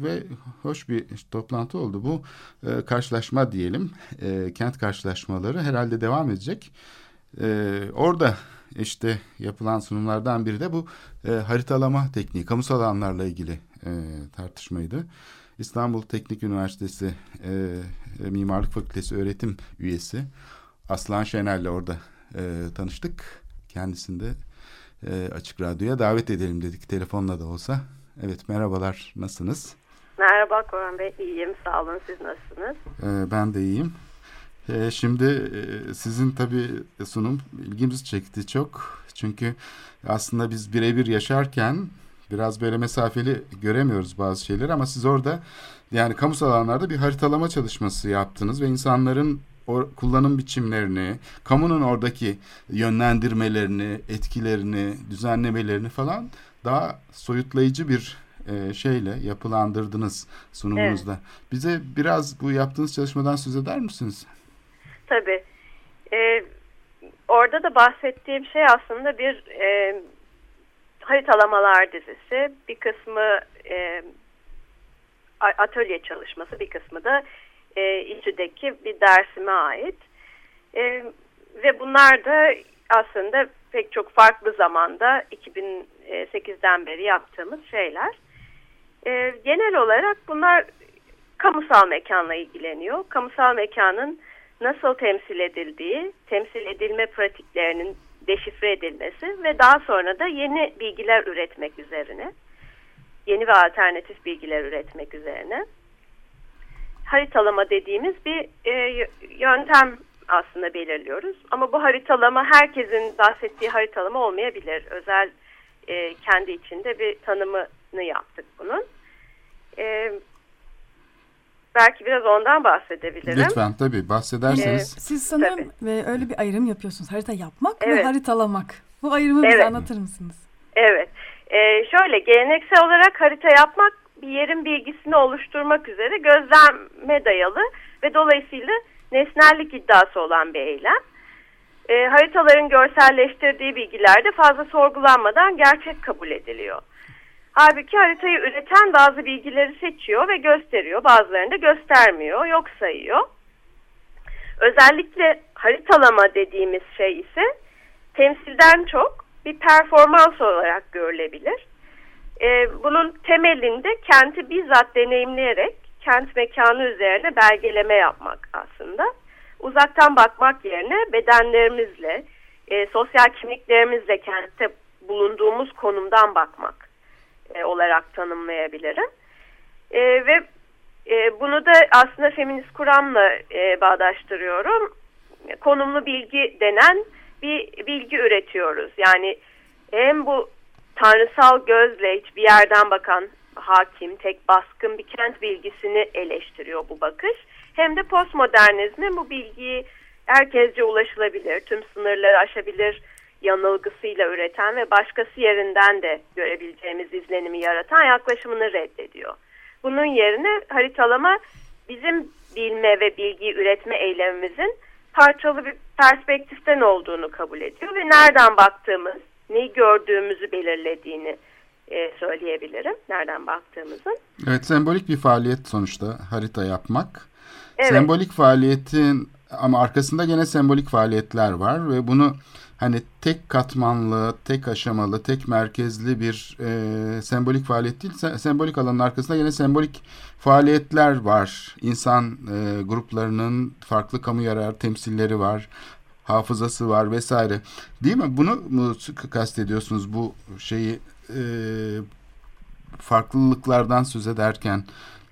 ve hoş bir toplantı oldu. Bu e, karşılaşma diyelim, e, kent karşılaşmaları herhalde devam edecek. E, orada işte yapılan sunumlardan biri de bu e, haritalama tekniği, kamusal alanlarla ilgili e, tartışmaydı. İstanbul Teknik Üniversitesi e, e Mimarlık Fakültesi öğretim üyesi Aslan Şener'le orada e, tanıştık. Kendisini de e, Açık Radyo'ya davet edelim dedik telefonla da olsa. Evet merhabalar nasılsınız? Merhaba Koran Bey iyiyim sağ olun siz nasılsınız? Ee, ben de iyiyim. Ee, şimdi e, sizin tabii sunum ilgimizi çekti çok. Çünkü aslında biz birebir yaşarken biraz böyle mesafeli göremiyoruz bazı şeyleri ama siz orada yani kamusal alanlarda bir haritalama çalışması yaptınız ve insanların o kullanım biçimlerini, kamunun oradaki yönlendirmelerini, etkilerini, düzenlemelerini falan daha soyutlayıcı bir e, şeyle yapılandırdınız sunumunuzda. Evet. Bize biraz bu yaptığınız çalışmadan söz eder misiniz? Tabii. Ee, orada da bahsettiğim şey aslında bir e, haritalamalar dizisi. Bir kısmı e, atölye çalışması, bir kısmı da e, İTÜ'deki bir dersime ait. E, ve bunlar da aslında pek çok farklı zamanda 2008'den beri yaptığımız şeyler. E, genel olarak bunlar kamusal mekanla ilgileniyor. Kamusal mekanın nasıl temsil edildiği, temsil edilme pratiklerinin deşifre edilmesi ve daha sonra da yeni bilgiler üretmek üzerine, yeni ve alternatif bilgiler üretmek üzerine haritalama dediğimiz bir e, yöntem aslında belirliyoruz. Ama bu haritalama herkesin bahsettiği haritalama olmayabilir. Özel e, kendi içinde bir tanımını yaptık bunun. E, belki biraz ondan bahsedebilirim. Lütfen tabii bahsederseniz. Ee, Siz sanırım tabii. ve öyle bir ayrım yapıyorsunuz. Harita yapmak evet. ve haritalamak. Bu ayrımı evet. bize anlatır mısınız? Evet. Ee, şöyle geleneksel olarak harita yapmak bir yerin bilgisini oluşturmak üzere gözleme dayalı ve dolayısıyla nesnellik iddiası olan bir eylem. E, haritaların görselleştirdiği bilgiler de fazla sorgulanmadan gerçek kabul ediliyor. Halbuki haritayı üreten bazı bilgileri seçiyor ve gösteriyor. Bazılarını da göstermiyor, yok sayıyor. Özellikle haritalama dediğimiz şey ise temsilden çok bir performans olarak görülebilir. Ee, bunun temelinde kenti bizzat deneyimleyerek kent mekanı üzerine belgeleme yapmak aslında. Uzaktan bakmak yerine bedenlerimizle, e, sosyal kimliklerimizle kentte bulunduğumuz konumdan bakmak e, olarak tanımlayabilirim. E, ve e, bunu da aslında feminist kuramla e, bağdaştırıyorum. Konumlu bilgi denen bir bilgi üretiyoruz. Yani hem bu tanrısal gözle hiçbir yerden bakan hakim, tek baskın bir kent bilgisini eleştiriyor bu bakış. Hem de postmodernizmi bu bilgiyi herkesce ulaşılabilir, tüm sınırları aşabilir yanılgısıyla üreten ve başkası yerinden de görebileceğimiz izlenimi yaratan yaklaşımını reddediyor. Bunun yerine haritalama bizim bilme ve bilgi üretme eylemimizin parçalı bir perspektiften olduğunu kabul ediyor ve nereden baktığımız, neyi gördüğümüzü belirlediğini e, söyleyebilirim. Nereden baktığımızın. Evet sembolik bir faaliyet sonuçta harita yapmak. Evet. Sembolik faaliyetin ama arkasında gene sembolik faaliyetler var ve bunu hani tek katmanlı, tek aşamalı, tek merkezli bir e, sembolik faaliyet değil. Se sembolik alanın arkasında yine sembolik faaliyetler var. İnsan e, gruplarının farklı kamu yarar temsilleri var. Hafızası var vesaire. Değil mi? Bunu mu kastediyorsunuz bu şeyi e, farklılıklardan söz ederken?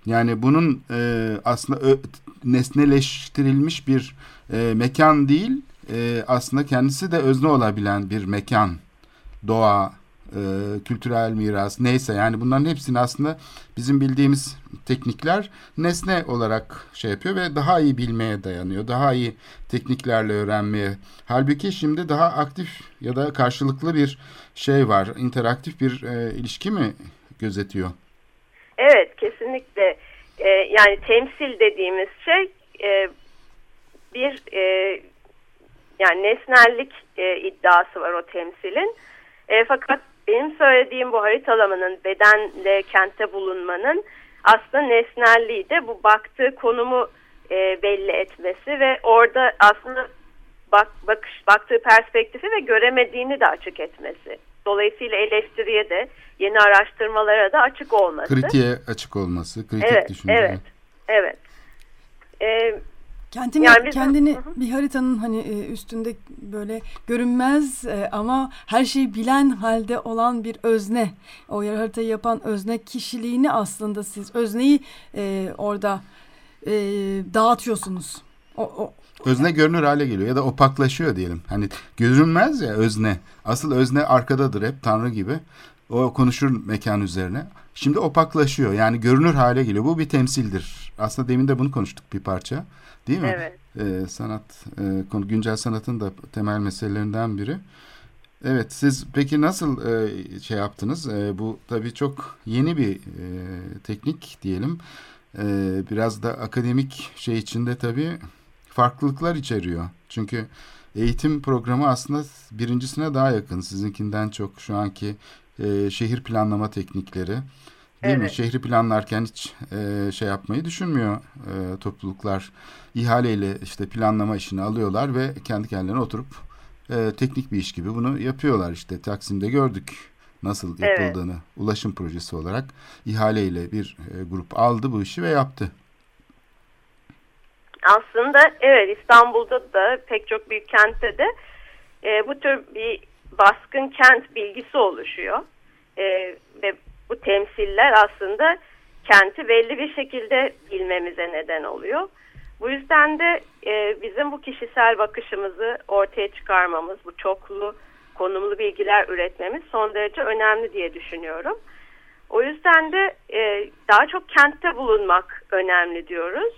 Yani bunun e, aslında nesneleştirilmiş bir e, mekan değil, e, aslında kendisi de özne olabilen bir mekan, doğa, e, kültürel miras neyse yani bunların hepsini aslında bizim bildiğimiz teknikler nesne olarak şey yapıyor ve daha iyi bilmeye dayanıyor. Daha iyi tekniklerle öğrenmeye. Halbuki şimdi daha aktif ya da karşılıklı bir şey var. interaktif bir e, ilişki mi gözetiyor? Evet kesinlikle. E, yani temsil dediğimiz şey e, bir e, yani nesnellik e, iddiası var o temsilin. E, fakat benim söylediğim bu haritalamanın bedenle kentte bulunmanın aslında nesnelliği de bu baktığı konumu e, belli etmesi ve orada aslında bak, bakış, baktığı perspektifi ve göremediğini de açık etmesi. Dolayısıyla eleştiriye de yeni araştırmalara da açık olması. Kritiğe açık olması, kritik evet, düşünce. Evet, evet. Ee, Kendini, yani bizim, kendini hı hı. bir haritanın hani e, üstünde böyle görünmez e, ama her şeyi bilen halde olan bir özne. O yer haritayı yapan özne kişiliğini aslında siz özneyi e, orada e, dağıtıyorsunuz. O, o, Özne görünür hale geliyor ya da opaklaşıyor diyelim. Hani görünmez ya özne. Asıl özne arkadadır hep Tanrı gibi. O konuşur mekan üzerine. Şimdi opaklaşıyor yani görünür hale geliyor. Bu bir temsildir. Aslında demin de bunu konuştuk bir parça. Değil mi? Evet. Ee, sanat, e, konu güncel sanatın da temel meselelerinden biri. Evet siz peki nasıl e, şey yaptınız? E, bu tabii çok yeni bir e, teknik diyelim. E, biraz da akademik şey içinde tabii farklılıklar içeriyor. Çünkü eğitim programı aslında birincisine daha yakın. Sizinkinden çok şu anki e, şehir planlama teknikleri. Değil evet. mi? Şehri planlarken hiç e, şey yapmayı düşünmüyor e, topluluklar. İhaleyle işte planlama işini alıyorlar ve kendi kendilerine oturup e, teknik bir iş gibi bunu yapıyorlar. İşte Taksim'de gördük nasıl yapıldığını. Evet. Ulaşım projesi olarak ihaleyle bir e, grup aldı bu işi ve yaptı. Aslında evet İstanbul'da da pek çok büyük kentte de e, bu tür bir baskın kent bilgisi oluşuyor. E, ve bu temsiller aslında kenti belli bir şekilde bilmemize neden oluyor. Bu yüzden de e, bizim bu kişisel bakışımızı ortaya çıkarmamız, bu çoklu konumlu bilgiler üretmemiz son derece önemli diye düşünüyorum. O yüzden de e, daha çok kentte bulunmak önemli diyoruz.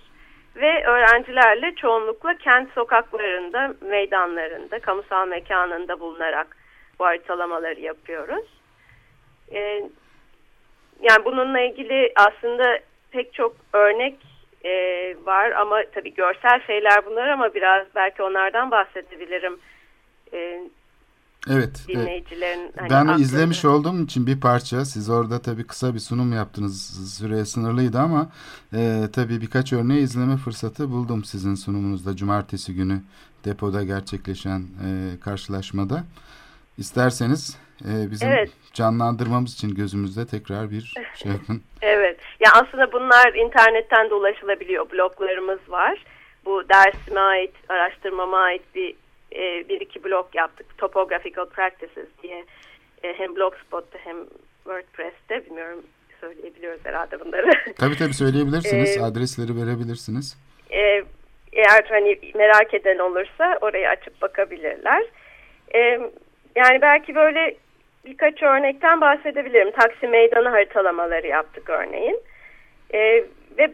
Ve öğrencilerle çoğunlukla kent sokaklarında, meydanlarında, kamusal mekanında bulunarak bu haritalamaları yapıyoruz. E, yani bununla ilgili aslında pek çok örnek e, var ama tabii görsel şeyler bunlar ama biraz belki onlardan bahsedebilirim. E, Evet. Dinleyicilerin hani ben aklında. izlemiş olduğum için bir parça. Siz orada tabii kısa bir sunum yaptınız. Süre sınırlıydı ama e, tabii birkaç örneği izleme fırsatı buldum sizin sunumunuzda. Cumartesi günü depoda gerçekleşen e, karşılaşmada. İsterseniz e, bizim evet. Canlandırmamız için gözümüzde tekrar bir şey yapın. evet. Ya aslında bunlar internetten de ulaşılabiliyor. Bloglarımız var. Bu dersime ait, araştırmama ait bir e, bir iki blog yaptık. Topographical Practices diye e, hem Blogspot'ta hem WordPress'te bilmiyorum söyleyebiliyoruz herhalde bunları. Tabii tabii söyleyebilirsiniz. e, Adresleri verebilirsiniz. E, eğer hani merak eden olursa orayı açıp bakabilirler. E, yani belki böyle birkaç örnekten bahsedebilirim. Taksim Meydanı haritalamaları yaptık örneğin. E, ve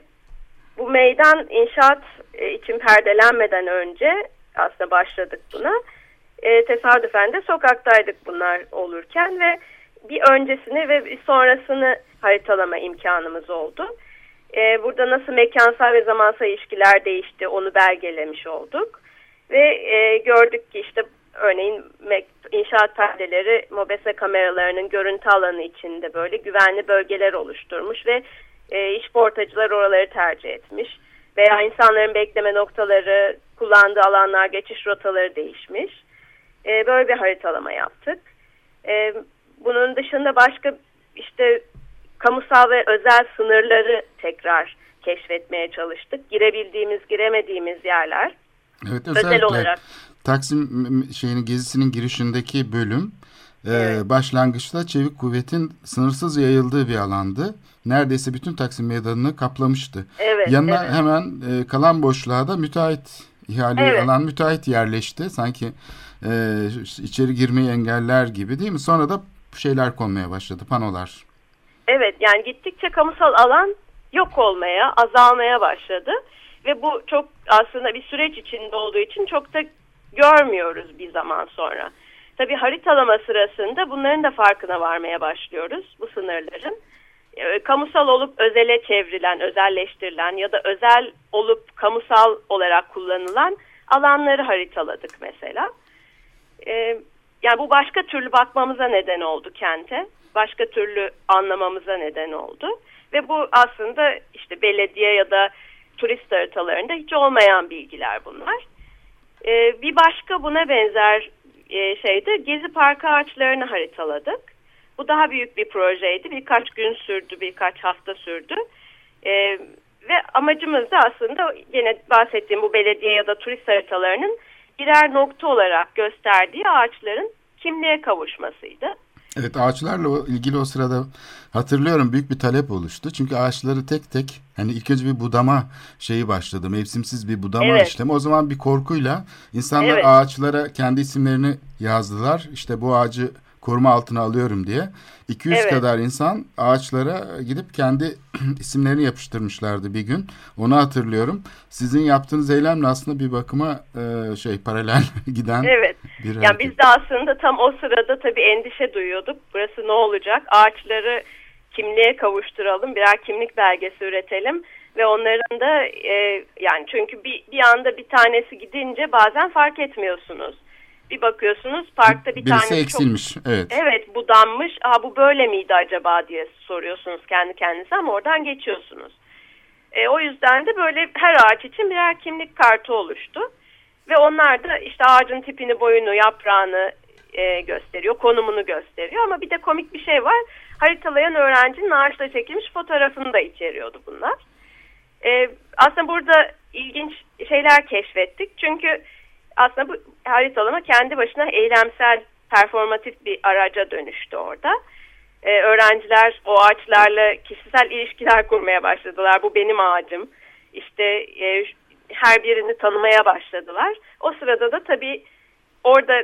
bu meydan inşaat e, için perdelenmeden önce aslında başladık buna. E, tesadüfen de sokaktaydık bunlar olurken ve bir öncesini ve bir sonrasını haritalama imkanımız oldu. E, burada nasıl mekansal ve zamansal ilişkiler değişti onu belgelemiş olduk. Ve e, gördük ki işte örneğin inşaat perdeleri mobese kameralarının görüntü alanı içinde böyle güvenli bölgeler oluşturmuş ve e, iş portacılar oraları tercih etmiş. veya insanların bekleme noktaları, kullandığı alanlar, geçiş rotaları değişmiş. E, böyle bir haritalama yaptık. E, bunun dışında başka işte kamusal ve özel sınırları tekrar keşfetmeye çalıştık. Girebildiğimiz, giremediğimiz yerler. Evet özel olarak. Taksim şeyinin gezisinin girişindeki bölüm e, evet. başlangıçta çevik kuvvetin sınırsız yayıldığı bir alandı. Neredeyse bütün Taksim meydanını kaplamıştı. Evet, Yanına evet. hemen e, kalan boşluğa da müteahhit ihale evet. alan müteahhit yerleşti. Sanki e, içeri girmeyi engeller gibi değil mi? Sonra da şeyler konmaya başladı, panolar. Evet yani gittikçe kamusal alan yok olmaya, azalmaya başladı. Ve bu çok aslında bir süreç içinde olduğu için çok da görmüyoruz bir zaman sonra. Tabii haritalama sırasında bunların da farkına varmaya başlıyoruz bu sınırların. E, kamusal olup özele çevrilen, özelleştirilen ya da özel olup kamusal olarak kullanılan alanları haritaladık mesela. E, yani bu başka türlü bakmamıza neden oldu kente. Başka türlü anlamamıza neden oldu. Ve bu aslında işte belediye ya da turist haritalarında hiç olmayan bilgiler bunlar. Ee, bir başka buna benzer e, şeyde Gezi Parkı ağaçlarını haritaladık. Bu daha büyük bir projeydi. Birkaç gün sürdü, birkaç hafta sürdü. Ee, ve amacımız da aslında yine bahsettiğim bu belediye ya da turist haritalarının birer nokta olarak gösterdiği ağaçların kimliğe kavuşmasıydı. Evet ağaçlarla ilgili o sırada hatırlıyorum büyük bir talep oluştu. Çünkü ağaçları tek tek hani ilk önce bir budama şeyi başladı. Mevsimsiz bir budama evet. işlemi. O zaman bir korkuyla insanlar evet. ağaçlara kendi isimlerini yazdılar. İşte bu ağacı koruma altına alıyorum diye. 200 evet. kadar insan ağaçlara gidip kendi isimlerini yapıştırmışlardı bir gün. Onu hatırlıyorum. Sizin yaptığınız eylemle aslında bir bakıma e, şey paralel giden evet. bir Yani biz de aslında tam o sırada tabii endişe duyuyorduk. Burası ne olacak? Ağaçları kimliğe kavuşturalım, birer kimlik belgesi üretelim ve onların da e, yani çünkü bir, bir anda bir tanesi gidince bazen fark etmiyorsunuz bir bakıyorsunuz parkta bir Birisi tane eksilmiş. Çok, evet. Evet budanmış. Aa, bu böyle miydi acaba diye soruyorsunuz kendi kendinize ama oradan geçiyorsunuz. E, o yüzden de böyle her ağaç için birer kimlik kartı oluştu. Ve onlar da işte ağacın tipini, boyunu, yaprağını e, gösteriyor, konumunu gösteriyor. Ama bir de komik bir şey var. Haritalayan öğrencinin ağaçla çekilmiş fotoğrafını da içeriyordu bunlar. E, aslında burada ilginç şeyler keşfettik. Çünkü aslında bu haritalama kendi başına eylemsel, performatif bir araca dönüştü orada. Ee, öğrenciler o ağaçlarla kişisel ilişkiler kurmaya başladılar. Bu benim ağacım. İşte e, her birini tanımaya başladılar. O sırada da tabii orada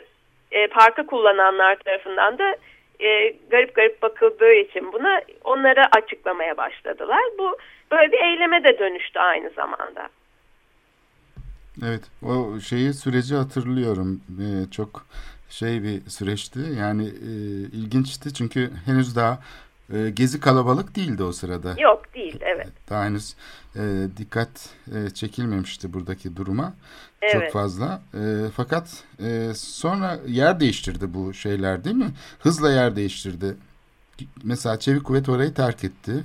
e, parkı kullananlar tarafından da e, garip garip bakıldığı için buna onlara açıklamaya başladılar. Bu böyle bir eyleme de dönüştü aynı zamanda. Evet o şeyi süreci hatırlıyorum. Ee, çok şey bir süreçti. Yani e, ilginçti çünkü henüz daha e, gezi kalabalık değildi o sırada. Yok değil evet. Daha henüz e, dikkat e, çekilmemişti buradaki duruma. Evet. Çok fazla. E, fakat e, sonra yer değiştirdi bu şeyler değil mi? Hızla yer değiştirdi. Mesela Çevik Kuvvet orayı terk etti.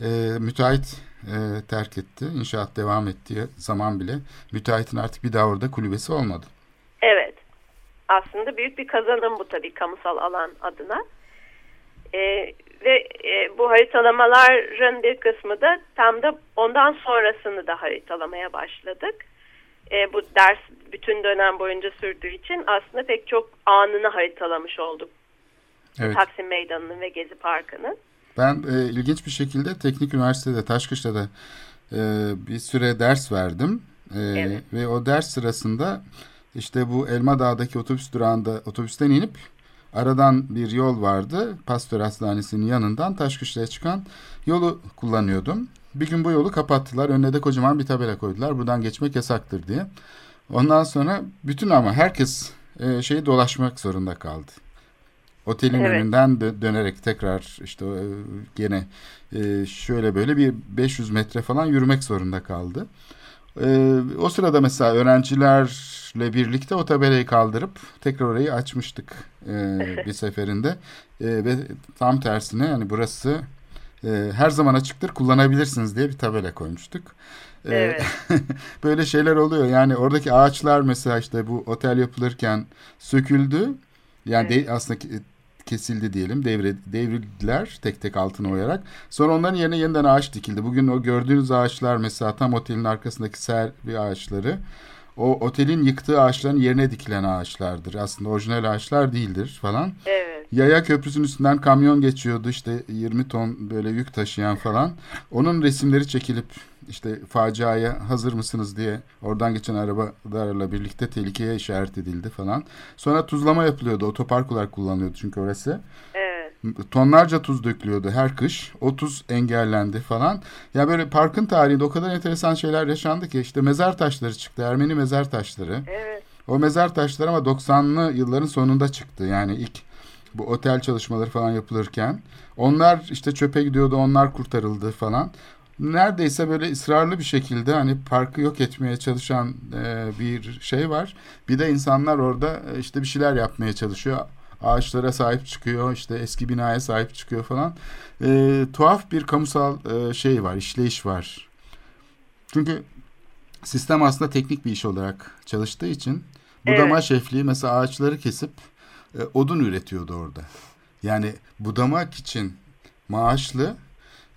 E, müteahhit e, terk etti. İnşaat devam ettiği zaman bile müteahhitin artık bir daha orada kulübesi olmadı. Evet. Aslında büyük bir kazanım bu tabii kamusal alan adına. E, ve e, bu haritalamaların bir kısmı da tam da ondan sonrasını da haritalamaya başladık. E, bu ders bütün dönem boyunca sürdüğü için aslında pek çok anını haritalamış olduk. Evet. Taksim Meydanı'nın ve Gezi Parkı'nın. Ben e, ilginç bir şekilde Teknik Üniversitede Taşkışla'da e, bir süre ders verdim. E, evet. Ve o ders sırasında işte bu Elma Dağ'daki otobüs durağında otobüsten inip aradan bir yol vardı. Pastör Hastanesi'nin yanından Taşkışla'ya çıkan yolu kullanıyordum. Bir gün bu yolu kapattılar. Önüne de kocaman bir tabela koydular. Buradan geçmek yasaktır diye. Ondan sonra bütün ama herkes e, şeyi dolaşmak zorunda kaldı. Otelin evet. önünden dö dönerek tekrar işte e, gene e, şöyle böyle bir 500 metre falan yürümek zorunda kaldı. E, o sırada mesela öğrencilerle birlikte o tabelayı kaldırıp tekrar orayı açmıştık bir seferinde. Ve tam tersine yani burası her zaman açıktır kullanabilirsiniz diye bir tabela koymuştuk. Evet. böyle şeyler oluyor. Yani oradaki ağaçlar mesela işte bu otel yapılırken söküldü. Yani de, aslında ke- kesildi diyelim. Devre, devrildiler tek tek altına oyarak. Sonra onların yerine yeniden ağaç dikildi. Bugün o gördüğünüz ağaçlar mesela tam otelin arkasındaki servi ağaçları. O otelin yıktığı ağaçların yerine dikilen ağaçlardır. Aslında orijinal ağaçlar değildir falan. Evet. Yaya köprüsünün üstünden kamyon geçiyordu işte 20 ton böyle yük taşıyan falan. Onun resimleri çekilip işte faciaya hazır mısınız diye oradan geçen arabalarla birlikte tehlikeye işaret edildi falan. Sonra tuzlama yapılıyordu. Otopark olarak kullanılıyordu çünkü orası. Evet. Tonlarca tuz dökülüyordu her kış. O tuz engellendi falan. Ya böyle parkın tarihinde o kadar enteresan şeyler yaşandı ki işte mezar taşları çıktı. Ermeni mezar taşları. Evet. O mezar taşları ama 90'lı yılların sonunda çıktı. Yani ilk bu otel çalışmaları falan yapılırken. Onlar işte çöpe gidiyordu, onlar kurtarıldı falan. Neredeyse böyle ısrarlı bir şekilde hani parkı yok etmeye çalışan e, bir şey var. Bir de insanlar orada e, işte bir şeyler yapmaya çalışıyor. Ağaçlara sahip çıkıyor, işte eski binaya sahip çıkıyor falan. E, tuhaf bir kamusal e, şey var, işleyiş var. Çünkü sistem aslında teknik bir iş olarak çalıştığı için budama Evet. şefliği mesela ağaçları kesip e, odun üretiyordu orada. Yani budamak için maaşlı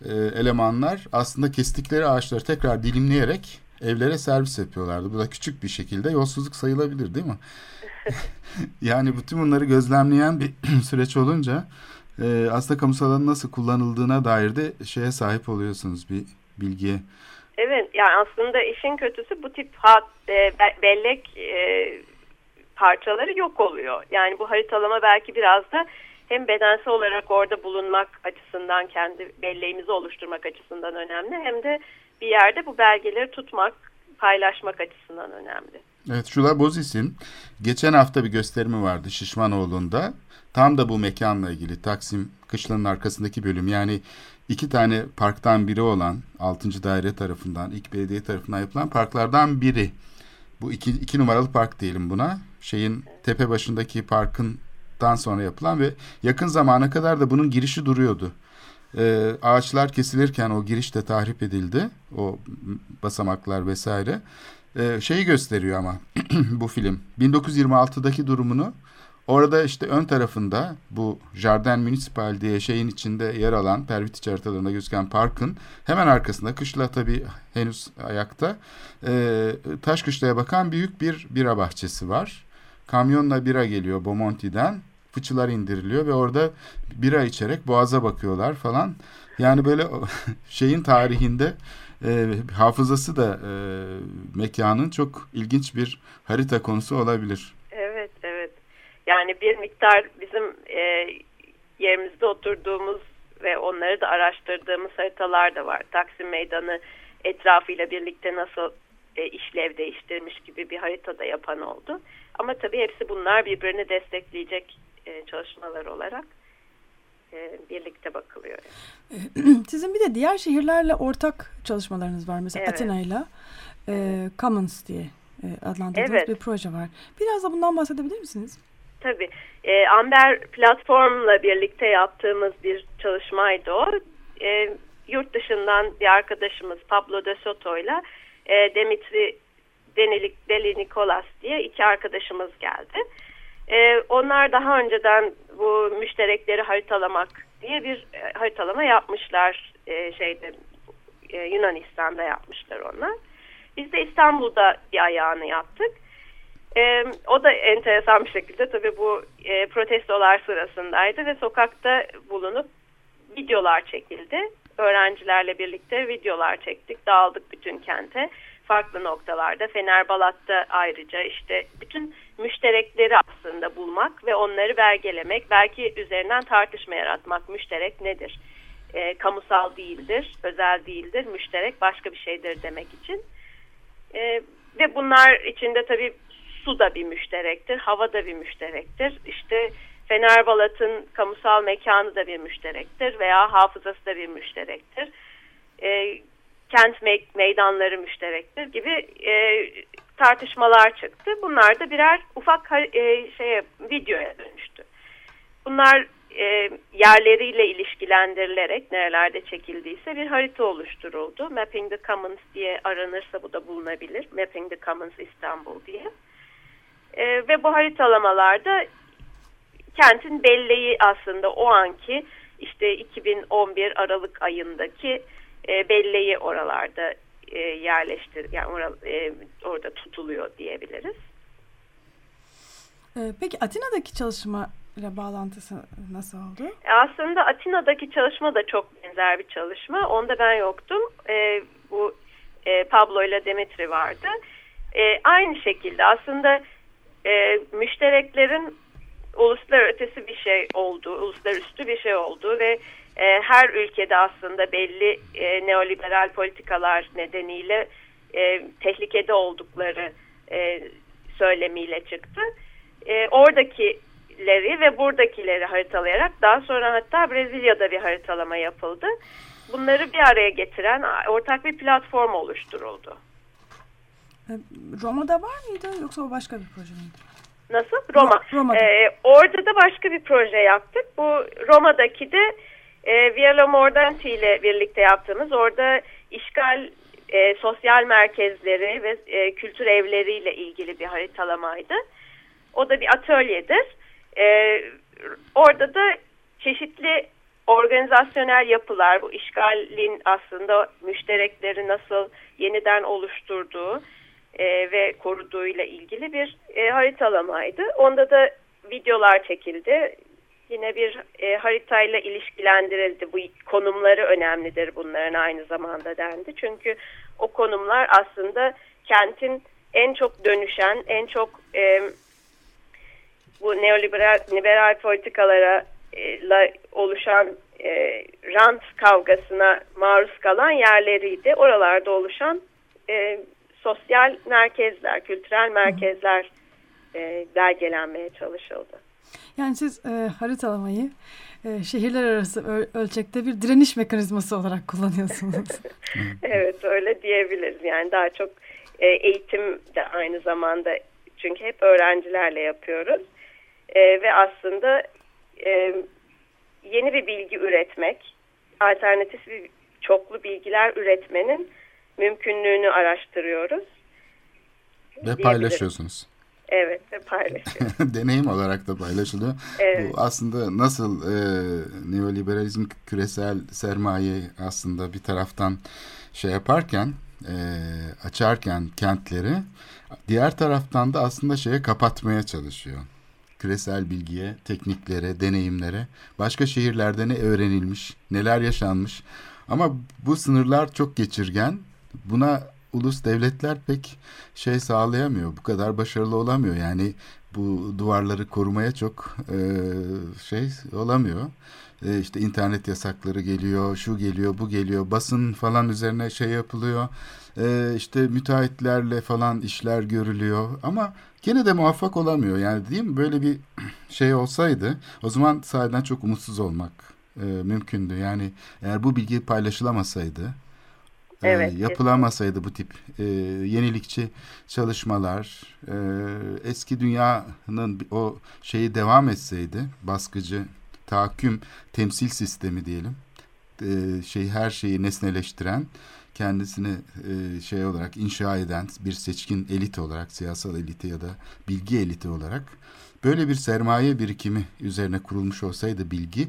e, elemanlar aslında kestikleri ağaçları tekrar dilimleyerek evlere servis yapıyorlardı. Bu da küçük bir şekilde yolsuzluk sayılabilir değil mi? yani bütün bunları gözlemleyen bir süreç olunca e, aslında kamusal alanın nasıl kullanıldığına dair de şeye sahip oluyorsunuz bir bilgiye. Evet yani aslında işin kötüsü bu tip hat, e, be- bellek e, parçaları yok oluyor. Yani bu haritalama belki biraz da hem bedensel olarak orada bulunmak açısından kendi belleğimizi oluşturmak açısından önemli hem de bir yerde bu belgeleri tutmak, paylaşmak açısından önemli. Evet Şula Bozis'in geçen hafta bir gösterimi vardı Şişmanoğlu'nda. Tam da bu mekanla ilgili Taksim Kışlanın arkasındaki bölüm yani iki tane parktan biri olan 6. daire tarafından ilk belediye tarafından yapılan parklardan biri. Bu iki, iki numaralı park diyelim buna. Şeyin tepe başındaki parkından sonra yapılan ve yakın zamana kadar da bunun girişi duruyordu. Ee, ağaçlar kesilirken o giriş de tahrip edildi. O basamaklar vesaire. Ee, şeyi gösteriyor ama bu film. 1926'daki durumunu orada işte ön tarafında bu Jardin Municipal diye şeyin içinde yer alan Pervitiç haritalarında gözüken parkın hemen arkasında kışla tabii henüz ayakta e, Taşkışla'ya bakan büyük bir bira bahçesi var. Kamyonla bira geliyor Bomonti'den fıçılar indiriliyor ve orada bira içerek boğaza bakıyorlar falan. Yani böyle şeyin tarihinde e, hafızası da e, mekanın çok ilginç bir harita konusu olabilir. Evet, evet. Yani bir miktar bizim e, yerimizde oturduğumuz ve onları da araştırdığımız haritalar da var. Taksim Meydanı etrafıyla birlikte nasıl e, işlev değiştirmiş gibi bir harita da yapan oldu. Ama tabii hepsi bunlar birbirini destekleyecek e, çalışmalar olarak e, birlikte bakılıyor. Sizin bir de diğer şehirlerle ortak çalışmalarınız var. Mesela Evet. Atina'yla e, Commons diye e, adlandırdığınız Evet. bir proje var. Biraz da bundan bahsedebilir misiniz? Tabii. E, Amber platformla birlikte yaptığımız bir çalışmaydı o. E, yurt dışından bir arkadaşımız Pablo de Soto'yla e, Dimitri Denilik, Deli Nicolas diye iki arkadaşımız geldi. E, onlar daha önceden bu müşterekleri haritalamak diye bir e, haritalama yapmışlar e, şeyde e, Yunanistan'da yapmışlar onlar. Biz de İstanbul'da bir ayağını yaptık. Ee, o da enteresan bir şekilde tabii bu e, protestolar sırasındaydı ve sokakta bulunup videolar çekildi. Öğrencilerle birlikte videolar çektik, dağıldık bütün kente. Farklı noktalarda, Fenerbalat'ta ayrıca işte bütün müşterekleri aslında bulmak ve onları belgelemek, belki üzerinden tartışma yaratmak. Müşterek nedir? E, kamusal değildir, özel değildir, müşterek başka bir şeydir demek için. E, ve bunlar içinde tabii su da bir müşterektir, hava da bir müşterektir. İşte Fenerbalat'ın kamusal mekanı da bir müşterektir veya hafızası da bir müşterektir. E, kent me- meydanları müşterektir gibi e, tartışmalar çıktı. Bunlar da birer ufak e, şeye videoya dönüştü. Bunlar e, yerleriyle ilişkilendirilerek nerelerde çekildiyse bir harita oluşturuldu. Mapping the Commons diye aranırsa bu da bulunabilir. Mapping the Commons İstanbul diye. E, ve bu haritalamalarda kentin belleği aslında o anki işte 2011 Aralık ayındaki e, belleği oralarda e, yerleştir yani or e, orada tutuluyor diyebiliriz. Ee, peki Atina'daki çalışma ile bağlantısı nasıl oldu? E, aslında Atina'daki çalışma da çok benzer bir çalışma. Onda ben yoktum. E, bu e, Pablo ile Demetri vardı. E, aynı şekilde aslında e, müştereklerin uluslararası bir şey oldu, uluslararası bir şey oldu ve e, her ülkede aslında belli e, neoliberal politikalar nedeniyle e, tehlikede oldukları e, söylemiyle çıktı. E, oradakileri ve buradakileri haritalayarak daha sonra hatta Brezilya'da bir haritalama yapıldı. Bunları bir araya getiren ortak bir platform oluşturuldu. E, Roma'da var mıydı yoksa o başka bir proje miydi? Nasıl? Roma. Roma'da. Ee, orada da başka bir proje yaptık. Bu Roma'daki de e, Via Mordanti ile birlikte yaptığımız orada işgal e, sosyal merkezleri ve e, kültür evleriyle ilgili bir haritalamaydı. O da bir atölyedir. E, orada da çeşitli organizasyonel yapılar, bu işgalin aslında müşterekleri nasıl yeniden oluşturduğu e, ve koruduğuyla ilgili bir e, haritalamaydı. Onda da videolar çekildi. Yine bir e, haritayla ilişkilendirildi. Bu konumları önemlidir bunların aynı zamanda dendi. Çünkü o konumlar aslında kentin en çok dönüşen, en çok e, bu neoliberal liberal politikalara e, la, oluşan e, rant kavgasına maruz kalan yerleriydi. Oralarda oluşan e, sosyal merkezler, kültürel merkezler e, belgelenmeye çalışıldı. Yani siz e, haritalamayı e, şehirler arası öl ölçekte bir direniş mekanizması olarak kullanıyorsunuz. evet öyle diyebiliriz. Yani daha çok e, eğitim de aynı zamanda çünkü hep öğrencilerle yapıyoruz. E, ve aslında e, yeni bir bilgi üretmek, alternatif bir çoklu bilgiler üretmenin mümkünlüğünü araştırıyoruz. Ve paylaşıyorsunuz. Evet ve paylaşıyoruz. Deneyim olarak da paylaşılıyor. Evet. Bu aslında nasıl e, neoliberalizm küresel sermaye aslında bir taraftan şey yaparken e, açarken kentleri diğer taraftan da aslında şeye kapatmaya çalışıyor. Küresel bilgiye, tekniklere, deneyimlere, başka şehirlerde ne öğrenilmiş, neler yaşanmış. Ama bu sınırlar çok geçirgen buna ulus devletler pek şey sağlayamıyor. Bu kadar başarılı olamıyor. Yani bu duvarları korumaya çok e, şey olamıyor. E, işte internet yasakları geliyor, şu geliyor, bu geliyor. Basın falan üzerine şey yapılıyor. E, işte müteahhitlerle falan işler görülüyor. Ama gene de muvaffak olamıyor. Yani değil mi? Böyle bir şey olsaydı o zaman sahiden çok umutsuz olmak e, mümkündü. Yani eğer bu bilgi paylaşılamasaydı evet, yapılamasaydı bu tip e, yenilikçi çalışmalar, e, eski dünyanın o şeyi devam etseydi, baskıcı tahakküm temsil sistemi diyelim, e, şey her şeyi nesneleştiren, kendisini e, şey olarak inşa eden bir seçkin elit olarak, siyasal eliti ya da bilgi eliti olarak böyle bir sermaye birikimi üzerine kurulmuş olsaydı bilgi,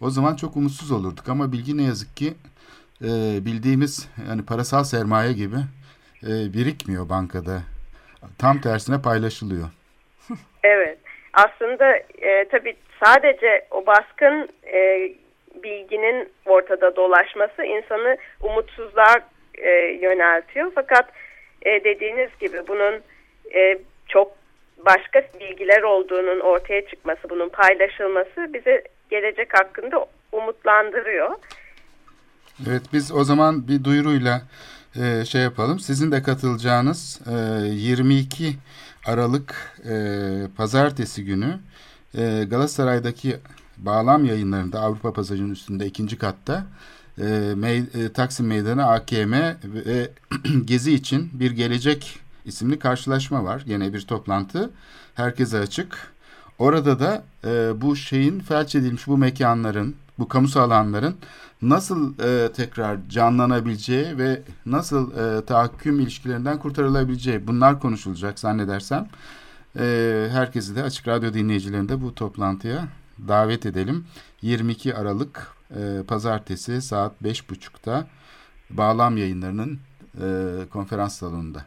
o zaman çok umutsuz olurduk. Ama bilgi ne yazık ki e, bildiğimiz yani parasal sermaye gibi e, birikmiyor bankada. Tam tersine paylaşılıyor. Evet. Aslında e, tabii sadece o baskın e, bilginin ortada dolaşması insanı umutsuzluğa e, yöneltiyor. Fakat e, dediğiniz gibi bunun e, çok başka bilgiler olduğunun ortaya çıkması, bunun paylaşılması bize gelecek hakkında umutlandırıyor. Evet biz o zaman bir duyuruyla e, şey yapalım. Sizin de katılacağınız e, 22 Aralık e, Pazartesi günü e, Galatasaray'daki bağlam yayınlarında Avrupa Pasajı'nın üstünde ikinci katta e, mey, e, Taksim Meydanı AKM ve Gezi için bir gelecek isimli karşılaşma var. Yine bir toplantı. Herkese açık. orada da e, bu şeyin felç edilmiş bu mekanların, bu kamusal alanların nasıl e, tekrar canlanabileceği ve nasıl e, tahakküm ilişkilerinden kurtarılabileceği bunlar konuşulacak zannedersem. E, herkesi de Açık Radyo dinleyicilerini de bu toplantıya davet edelim. 22 Aralık e, Pazartesi saat 5.30'da Bağlam yayınlarının e, konferans salonunda.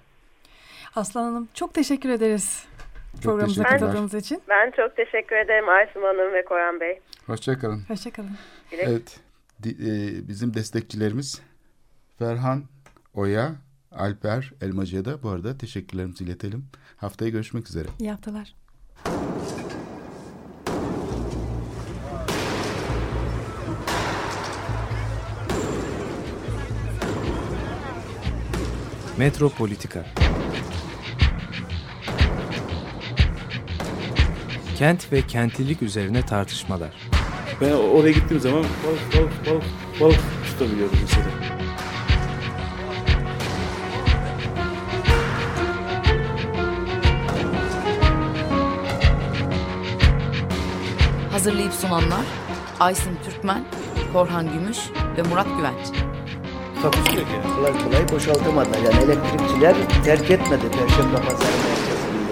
Aslan Hanım çok teşekkür ederiz Çok programımıza katıldığınız için. Ben çok teşekkür ederim Aysim Hanım ve Koran Bey. Hoşçakalın. Hoşçakalın. Evet, e, bizim destekçilerimiz Ferhan Oya, Alper Elmacı'ya da bu arada teşekkürlerimizi iletelim. Haftaya görüşmek üzere. İyi haftalar. Metropolitika Kent ve kentlilik üzerine tartışmalar. Ben oraya gittiğim zaman balık balık balık balık tutabiliyorum mesela. Hazırlayıp sunanlar Aysin Türkmen, Korhan Gümüş ve Murat Güvenç. Takusu yok yani. Kolay kolay boşaltamadılar. Yani elektrikçiler terk etmedi Perşembe Pazarı merkezinde.